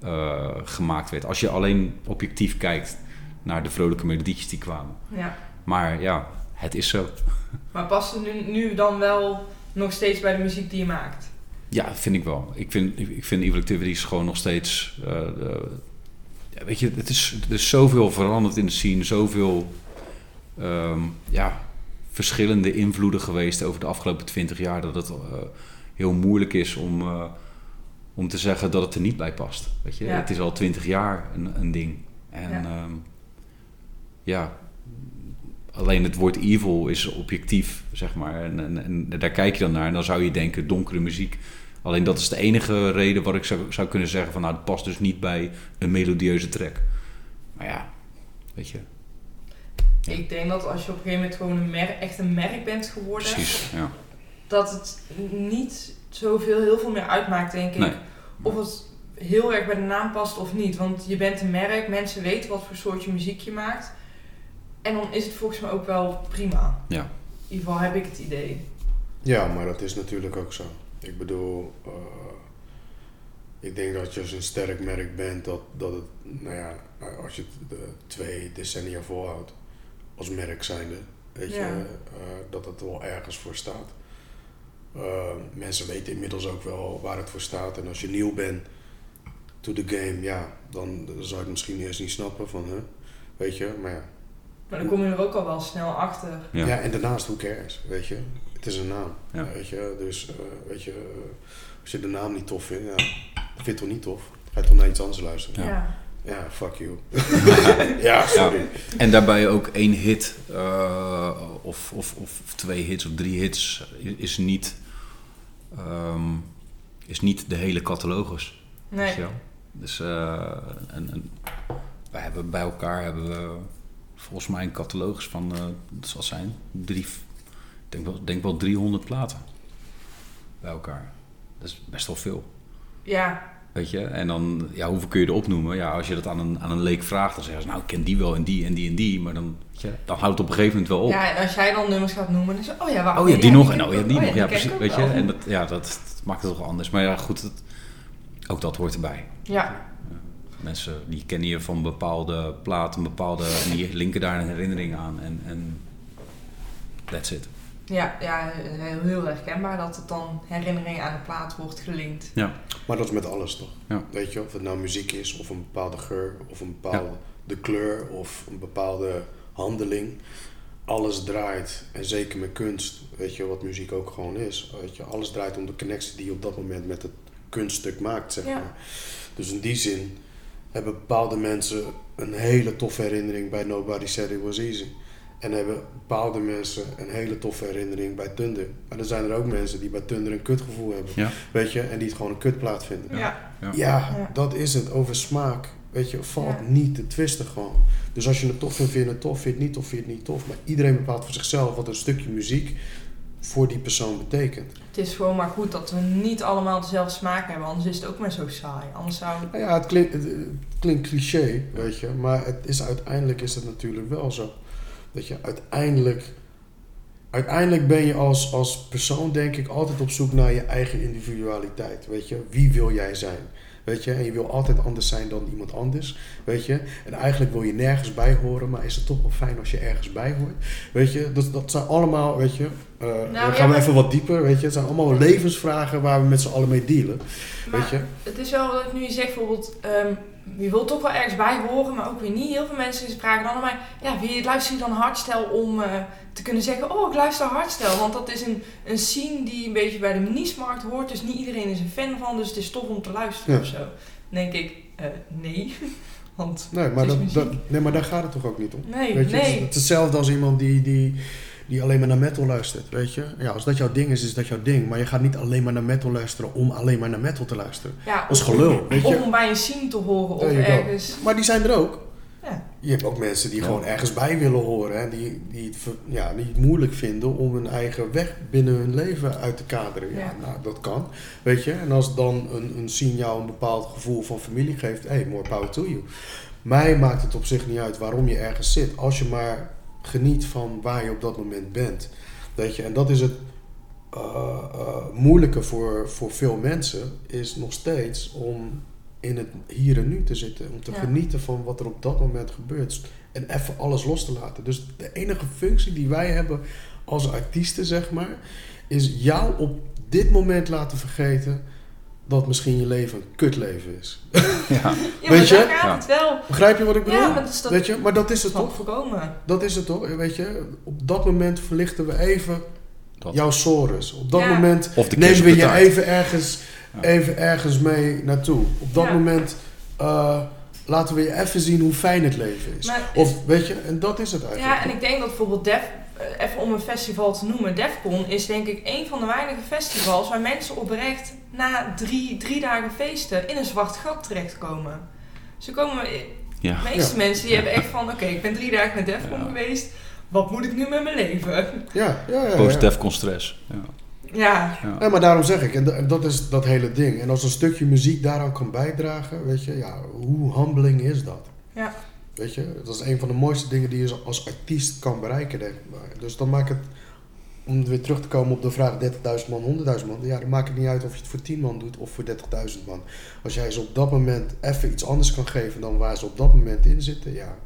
eh, gemaakt werd. Als je alleen objectief kijkt naar de vrolijke melodietjes die kwamen. Ja. Maar ja, het is zo. Maar past het nu, nu dan wel nog steeds bij de muziek die je maakt? Ja, vind ik wel. Ik vind, ik vind Evil Activities gewoon nog steeds... eh, de- weet je, het is, er is zoveel veranderd in de scene, zoveel ehm, ja, verschillende invloeden geweest over de afgelopen twintig jaar, dat het eh, heel moeilijk is om, eh, om te zeggen dat het er niet bij past. Weet je? Ja. Het is al twintig jaar een, een ding. En Ja. ja, alleen het woord evil is objectief, zeg maar. En, en, en daar kijk je dan naar en dan zou je denken donkere muziek. Alleen dat is de enige reden waar ik zou, zou kunnen zeggen van nou, het past dus niet bij een melodieuze track. Maar ja, weet je, Ja. Ik denk dat als je op een gegeven moment gewoon een echt een merk bent geworden, precies. Ja. dat het niet zoveel, heel veel meer uitmaakt, denk ik. Nee. Of het heel erg bij de naam past of niet. Want je bent een merk, mensen weten wat voor soortje muziek je maakt. En dan is het volgens mij ook wel prima. Ja. In ieder geval heb ik het idee. Ja, maar dat is natuurlijk ook zo. Ik bedoel, eh, ik denk dat je als een sterk merk bent, dat, dat het, nou ja, als je het de twee decennia volhoudt als merk zijnde, weet Ja. je, eh, dat het wel ergens voor staat. Eh, mensen weten inmiddels ook wel waar het voor staat. En als je nieuw bent to the game, ja, dan zou je het misschien eerst niet snappen van, hè, weet je, maar ja. Maar dan kom je er ook al wel snel achter. Ja. Ja. en daarnaast, who cares, weet je. Het is een naam, Ja. weet je. Dus, eh, weet je, als je de naam niet tof vindt, ja, dan vind je het toch niet tof? Ga je toch naar iets anders luisteren? Ja. Ja. Ja, fuck you. ja, sorry. En daarbij ook één hit eh, of, of, of twee hits of drie hits is niet, ehm, is niet de hele catalogus. Nee. Dus eh, en, en wij hebben bij elkaar hebben we volgens mij een catalogus van, eh dat zal zijn, drie, ik denk wel, denk wel 300 platen bij elkaar. Dat is best wel veel. Ja. Weet je, en dan, ja, hoeveel kun je erop noemen? Ja, als je dat aan een, aan een leek vraagt, dan zeggen ze, nou, ik ken die wel en die en die en die. Maar dan, dan houdt het op een gegeven moment wel op. ja, en als jij dan nummers gaat noemen, dan is het, oh ja, oh ja, die nog en oh ja, die nog. Ja, precies. Weet je, en dat, ja, dat, dat maakt het toch anders. Maar ja, goed, ook dat hoort erbij. Ja, Mensen die kennen je van bepaalde platen, bepaalde, en die linken daar een herinnering aan. En, en that's it. ja, ja heel, heel herkenbaar dat het dan herinnering aan de plaat wordt gelinkt. Ja, Maar dat is met alles toch? Ja. Weet je, of het nou muziek is, of een bepaalde geur, of een bepaalde de kleur, of een bepaalde handeling. Alles draait, en zeker met kunst, weet je, wat muziek ook gewoon is. Weet je, alles draait om de connectie die je op dat moment met het kunststuk maakt, zeg Ja. maar. Dus in die zin hebben bepaalde mensen een hele toffe herinnering bij Nobody Said It Was Easy. En hebben bepaalde mensen een hele toffe herinnering bij Thunder. Maar dan zijn er ook mensen die bij Thunder een kutgevoel hebben. Ja. Weet je, en die het gewoon een kutplaat vinden. Ja, Ja. Ja, Ja. dat is het. Over smaak, weet je, valt Ja. niet te twisten gewoon. Dus als je het tof vindt, vind je het tof. Vind je het niet tof, vind je het niet tof. Maar iedereen bepaalt voor zichzelf wat een stukje muziek voor die persoon betekent. het is gewoon maar goed dat we niet allemaal dezelfde smaak hebben, anders is het ook maar zo saai. Anders zou Nou ja, het klinkt, het, het klinkt cliché, weet je. Maar het is, uiteindelijk is het natuurlijk wel zo. Dat je uiteindelijk... Uiteindelijk ben je als, als persoon, denk ik, altijd op zoek naar je eigen individualiteit. Weet je, wie wil jij zijn? Weet je, en je wil altijd anders zijn dan iemand anders. Weet je, en eigenlijk wil je nergens bij horen, maar is het toch wel fijn als je ergens bij hoort. Weet je, dat, dat zijn allemaal, weet je, eh, dan ja, gaan we even wat dieper. Weet je, het zijn allemaal levensvragen waar we met z'n allen mee dealen. Maar Weet je? het is wel wat nu je zegt, bijvoorbeeld, ehm, je wilt toch wel ergens bij horen, maar ook weer niet. Heel veel mensen vragen dan aan mij, ja, wil je, luister je dan hardstyle om eh, te kunnen zeggen, oh, ik luister hardstyle. Want dat is een, een scene die een beetje bij de niche-markt hoort, dus niet iedereen is een fan van, dus het is tof om te luisteren Ja. of zo. Dan denk ik, eh, nee, want Nee maar, dat, nee, maar daar gaat het toch ook niet om? nee, Weet je, nee. het is hetzelfde als iemand die, die, die alleen maar naar metal luistert, weet je. Ja, als dat jouw ding is, is dat jouw ding. Maar je gaat niet alleen maar naar metal luisteren om alleen maar naar metal te luisteren. Ja, Dat is of- gelul, weet je. Of om bij een scene te horen of ergens. Maar die zijn er ook. Ja. Je hebt ook mensen die Ja. gewoon ergens bij willen horen. En die, die, ja, die het moeilijk vinden om hun eigen weg binnen hun leven uit te kaderen. Ja, Ja. nou, dat kan. Weet je. En als dan een, een scene jou een bepaald gevoel van familie geeft. Hey, more power to you. Mij maakt het op zich niet uit waarom je ergens zit. Als je maar geniet van waar je op dat moment bent. Weet je. En dat is het eh, eh, moeilijke voor, voor veel mensen. Is nog steeds om in het hier en nu te zitten. Om te Ja. genieten van wat er op dat moment gebeurt. En even alles los te laten. Dus de enige functie die wij hebben als artiesten, zeg maar, is jou op dit moment laten vergeten dat misschien je leven een kutleven is. Ja. Ja, maar Weet je? daar gaat Ja. het wel. Begrijp je wat ik bedoel? Ja, maar dat is dat Weet je, maar dat is het toch? voorkomen. Dat is het toch? Weet je, op dat moment verlichten we even Dat. jouw sores. Op dat Ja. moment Of de nemen we je even ergens, Ja. even ergens mee naartoe. Op dat Ja. moment eh, laten we je even zien hoe fijn het leven is. Maar Of weet je, en dat is het eigenlijk. Ja, en ik denk dat bijvoorbeeld Def, even om een festival te noemen, Defcon is denk ik een van de weinige festivals waar mensen oprecht na drie, drie dagen feesten in een zwart gat terechtkomen. Ze komen, eh, Ja. de meeste Ja. mensen die hebben echt van, oké, ik ben drie dagen naar Defcon Ja. geweest, wat moet ik nu met mijn leven? Ja, ja, ja. ja. Post-Defcon stress. Ja. Ja, maar daarom zeg ik, en dat is dat hele ding. En als een stukje muziek daaraan kan bijdragen, weet je, ja, hoe humbling is dat? Ja. Weet je, dat is een van de mooiste dingen die je als artiest kan bereiken, denk ik. Dus dan maakt het, om weer terug te komen op de vraag 30.000 man, 100.000 man, ja, dan maakt het niet uit of je het voor 10 man doet of voor 30.000 man. Als jij ze op dat moment even iets anders kan geven dan waar ze op dat moment in zitten, ja.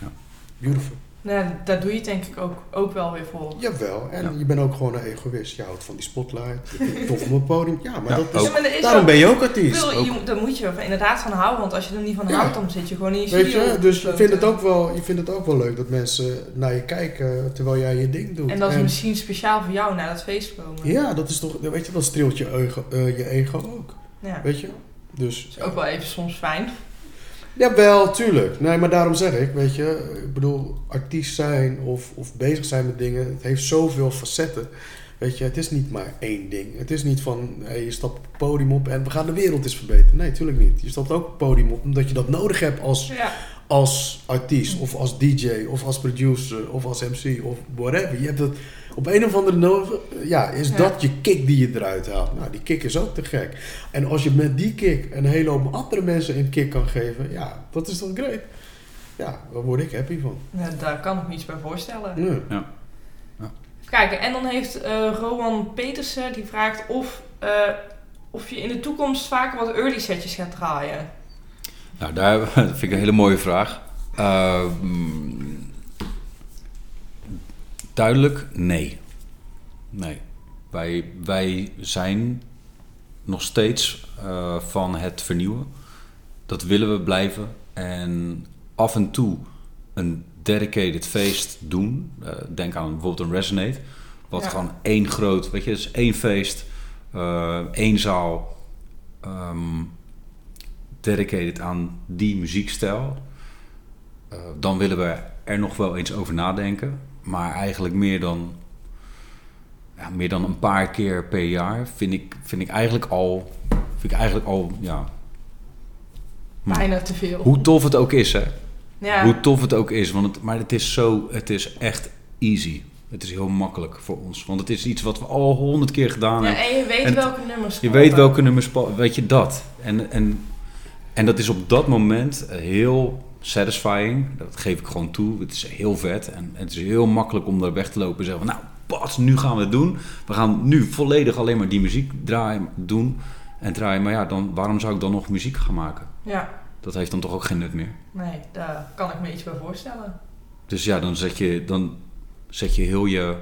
Ja. Beautiful. Nou, daar doe je het denk ik ook, ook wel weer voor. Jawel, en Ja. je bent ook gewoon een egoïst. Je houdt van die spotlight, je vindt het tof op een podium. Ja, maar Ja, dat is, ook. Ja, maar is daarom ook- ben je ook artiest. Wil, ook. je, daar moet je er inderdaad van houden, want als je er niet van Ja. houdt, dan zit je gewoon in je Weet je, dus je vindt, het ook wel, je vindt het ook wel leuk dat mensen naar je kijken terwijl jij je ding doet. En dat is misschien speciaal voor jou naar dat feest komen. Ja, dat is toch, weet je, dat streelt je ego, eh, je ego ook. Ja. Weet je? Dus, is ook wel even soms fijn. Jawel, tuurlijk. Nee, maar daarom zeg ik, weet je, ik bedoel, artiest zijn of, of bezig zijn met dingen, het heeft zoveel facetten. Weet je, het is niet maar één ding. Het is niet van, hey, je stapt op het podium op en we gaan de wereld eens verbeteren. Nee, tuurlijk niet. Je stapt ook op het podium op omdat je dat nodig hebt als, Ja. als artiest of als DJ of als producer of als MC of whatever. Je hebt het op een of andere nodig. Ja, is Ja. dat je kick die je eruit haalt? Nou, die kick is ook te gek. En als je met die kick een hele hoop andere mensen een kick kan geven, ja, dat is toch great. Ja, daar word ik happy van. Ja, daar kan ik me iets bij voorstellen. Ja. Kijken, en dan heeft eh Rowan Petersen die vraagt of, eh, of je in de toekomst vaker wat early setjes gaat draaien. Nou, daar dat vind ik een hele mooie vraag. Ehm, duidelijk, nee. Nee. Wij, wij zijn nog steeds eh, van het vernieuwen. Dat willen we blijven. En af en toe een dedicated feest doen. Eh, denk aan bijvoorbeeld een Resonate. Wat Ja. gewoon één groot, weet je, het is één feest, eh, één zaal. ehm, dedicated aan die muziekstijl. Dan willen we er nog wel eens over nadenken. Maar eigenlijk meer dan, ja, meer dan een paar keer per jaar vind ik, vind ik eigenlijk al, vind ik eigenlijk al ja. Bijna te veel. hoe tof het ook is, hè? Ja. Hoe tof het ook is. Want het, maar het is zo, het is echt easy. Het is heel makkelijk voor ons. Want het is iets wat we al honderd keer gedaan Ja, hebben. en je weet En welke nummers Je weet welke nummers, weet je dat. En, en, en dat is op dat moment heel satisfying. Dat geef ik gewoon toe. Het is heel vet. En het is heel makkelijk om daar weg te lopen en zeggen van... Nou, pas, nu gaan we het doen. We gaan nu volledig alleen maar die muziek draaien, doen en draaien. Maar ja, dan, waarom zou ik dan nog muziek gaan maken? Ja, Dat heeft dan toch ook geen nut meer. nee, daar kan ik me iets bij voorstellen. Dus ja, dan zet je, dan zet je heel je...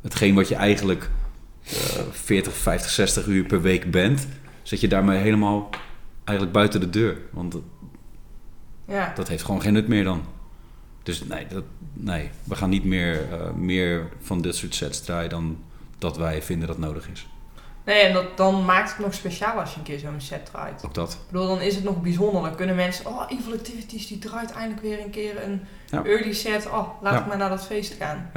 Hetgeen wat je eigenlijk eh 40, 50, 60 uur per week bent... zet je daarmee helemaal eigenlijk buiten de deur. Want Ja, dat heeft gewoon geen nut meer dan. Dus nee, dat, nee we gaan niet meer, eh, meer van dit soort sets draaien... dan dat wij vinden dat nodig is. nee, en dat, dan maakt het nog speciaal als je een keer zo'n set draait. Ook dat. Ik bedoel, dan is het nog bijzonder. Dan kunnen mensen, oh, Evil Activities, die draait eindelijk weer een keer een Ja. early set. Oh, laat Ja. ik maar naar dat feest gaan.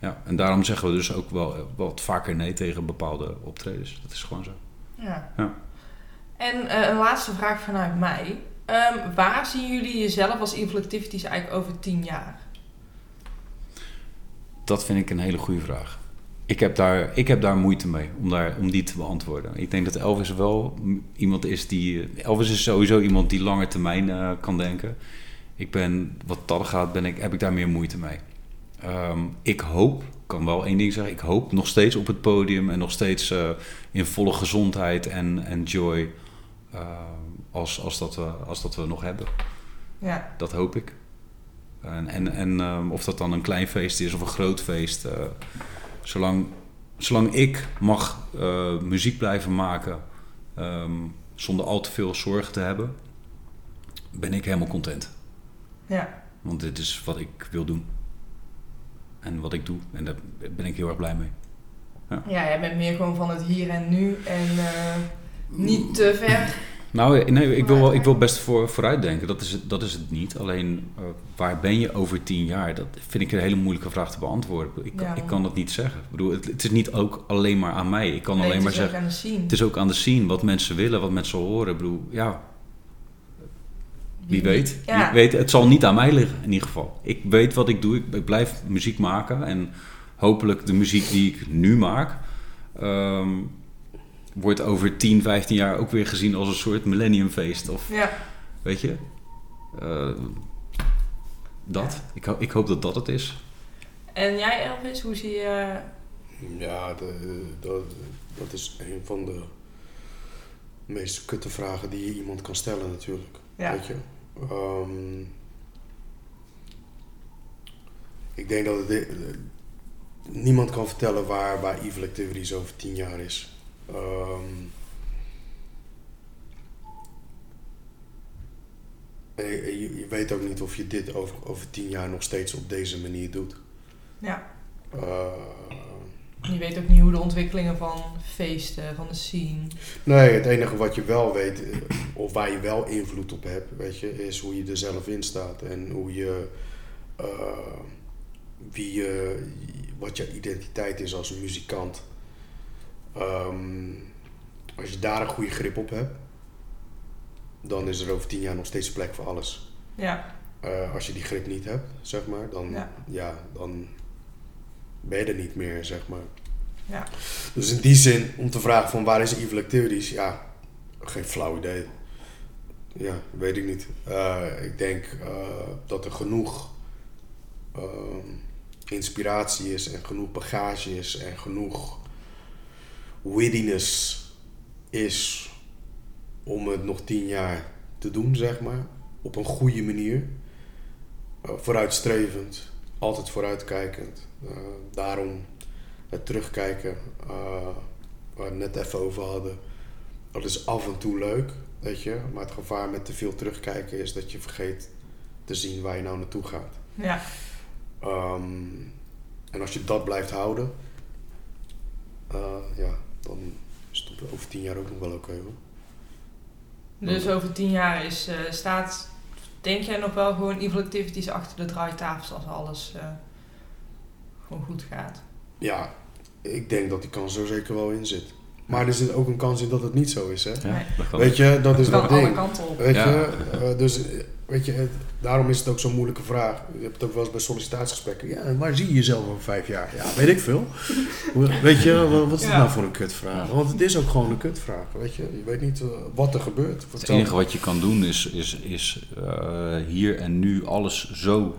Ja, en daarom zeggen we dus ook wel eh, wat vaker nee tegen bepaalde optredens. Dat is gewoon zo. Ja. Ja. En eh, een laatste vraag vanuit mij. Ehm, waar zien jullie jezelf als Evil Activities eigenlijk over tien jaar? Dat vind ik een hele goede vraag. Ik heb daar, ik heb daar moeite mee om, daar, om die te beantwoorden. Ik denk dat Elvis wel iemand is die... Elvis is sowieso iemand die langer termijn eh, kan denken. Ik ben, wat dat gaat, ben ik, heb ik daar meer moeite mee. Ehm, ik hoop, kan wel één ding zeggen... ik hoop nog steeds op het podium... en nog steeds eh, in volle gezondheid en, en joy... eh, als, als, dat we, als dat we nog hebben. Ja, Dat hoop ik. En, en, en ehm, of dat dan een klein feest is of een groot feest. eh, zolang, zolang ik mag eh, muziek blijven maken ehm, zonder al te veel zorgen te hebben, ben ik helemaal content. Ja. Want dit is wat ik wil doen. En wat ik doe. En daar ben ik heel erg blij mee. Ja, jij bent meer gewoon van het hier en nu en eh, niet te ver. Nou, nee, ik wil, wel, ik wil best voor, vooruit denken. Dat is, het, dat is het niet. Alleen, eh, waar ben je over tien jaar? Dat vind ik een hele moeilijke vraag te beantwoorden. Ik, Ja. ik kan dat niet zeggen. Ik bedoel, het, het is niet ook alleen maar aan mij. Ik kan Nee, alleen het maar is ook zeggen... aan de scene. Het is ook aan de scene wat mensen willen, wat mensen horen. Ik bedoel, ja, wie weet. Ja. Wie weet. Het zal niet aan mij liggen, in ieder geval. Ik weet wat ik doe. Ik, ik blijf muziek maken. En hopelijk de muziek die ik nu maak... ehm, wordt over 10, 15 jaar ook weer gezien als een soort millenniumfeest. Of Ja. weet je... eh, dat. Ik, ho- ik hoop dat dat het is. En jij Elvis, hoe zie je... Ja, de, dat, dat is een van de meest kutte vragen die je iemand kan stellen natuurlijk. Ja. Weet je? Ehm, ik denk dat het, niemand kan vertellen waar, waar Evil Activities over tien jaar is. Ehm, en je, je- je weet ook niet of je dit over, over tien jaar nog steeds op deze manier doet. Ja. Eh, Je weet ook niet hoe de ontwikkelingen van feesten, van de scene... Nee, het enige wat je wel weet, eh, of waar je wel invloed op hebt, weet je, is hoe je er zelf in staat. En hoe je, eh, wie je, wat je identiteit is als muzikant. Ehm, als je daar een goede grip op hebt, dan is er over tien jaar nog steeds plek voor alles. Ja. Eh, als je die grip niet hebt, zeg maar, dan, Ja. ja. dan ben je er niet meer, zeg maar. Ja. Dus in die zin, om te vragen van waar is Evil Activities, ja, geen flauw idee. Ja, weet ik niet. Eh, ik denk eh, dat er genoeg ehm, inspiratie is en genoeg bagage is en genoeg wittiness is om het nog tien jaar te doen, zeg maar. Op een goede manier. Eh, vooruitstrevend, altijd vooruitkijkend. Eh, daarom het terugkijken, eh, waar we net even over hadden. Dat is af en toe leuk, weet je. Maar het gevaar met te veel terugkijken is dat je vergeet te zien waar je nou naartoe gaat. Ja. Ehm, en als je dat blijft houden, ja, dan is het over tien jaar ook nog wel oké hoor. Dus over tien jaar is, eh, staat, denk jij nog wel gewoon evil activities achter de draaitafels als alles eh, gewoon goed gaat? Ja, ik denk dat die kans er zeker wel in zit. Maar er zit ook een kans in dat het niet zo is, hè? Ja, Nee. dat kan. Weet je, dat is dat alle ding. kanten op. Weet Ja. je, eh, dus eh, weet je, het- daarom is het ook zo'n moeilijke vraag. Je hebt het ook wel eens bij sollicitatiegesprekken. Ja, waar zie je jezelf over vijf jaar? Ja, weet ik veel. Hoe- weet je, wa- wat is het Ja. nou voor een kutvraag? Want het is ook gewoon een kutvraag, weet je. Je weet niet eh, wat er gebeurt. Het enige wat je kan doen is, is, is eh, hier en nu alles zo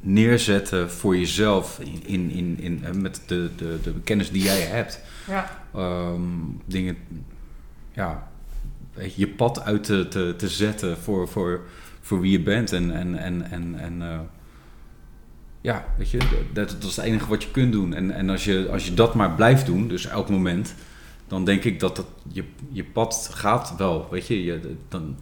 neerzetten voor jezelf in, in, in, in, eh, met de, de, de kennis die jij hebt. Ja. Ehm, dingen, ja, je, pad uit te, te, te zetten voor, voor, voor wie je bent. En, en, en, en, en eh, ja, weet je, dat, dat is het enige wat je kunt doen. En, en als, je, als je dat maar blijft doen, dus elk moment, dan denk ik dat dat je, je pad gaat wel. Weet je, je dan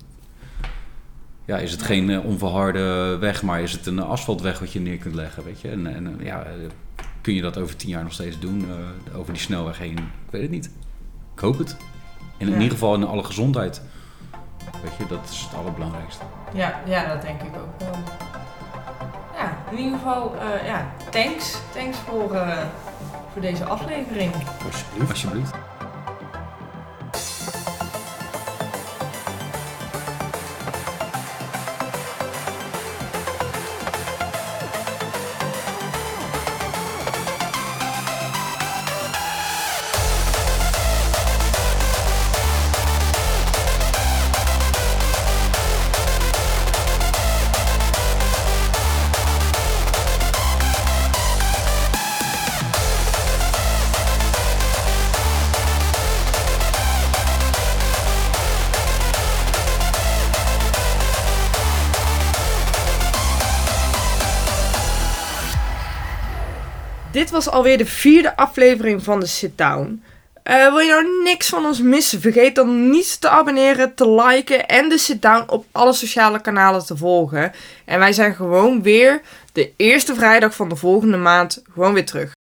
ja, is het geen eh, onverharde weg, maar is het een asfaltweg wat je neer kunt leggen. Weet je, en, en ja, kun je dat over tien jaar nog steeds doen, eh, over die snelweg heen? Ik weet het niet. Ik hoop het. En in Ja. ieder geval in alle gezondheid. Weet je, dat is het allerbelangrijkste. Ja, ja, dat denk ik ook wel. Ja, in ieder geval, eh, ja, thanks. Thanks voor, eh, voor deze aflevering. Alsjeblieft. Alsjeblieft. Was alweer de vierde aflevering van de Sit Down. Eh, wil je nou niks van ons missen? Vergeet dan niet te abonneren, te liken en de sit-down op alle sociale kanalen te volgen. En wij zijn gewoon weer de eerste vrijdag van de volgende maand gewoon weer terug.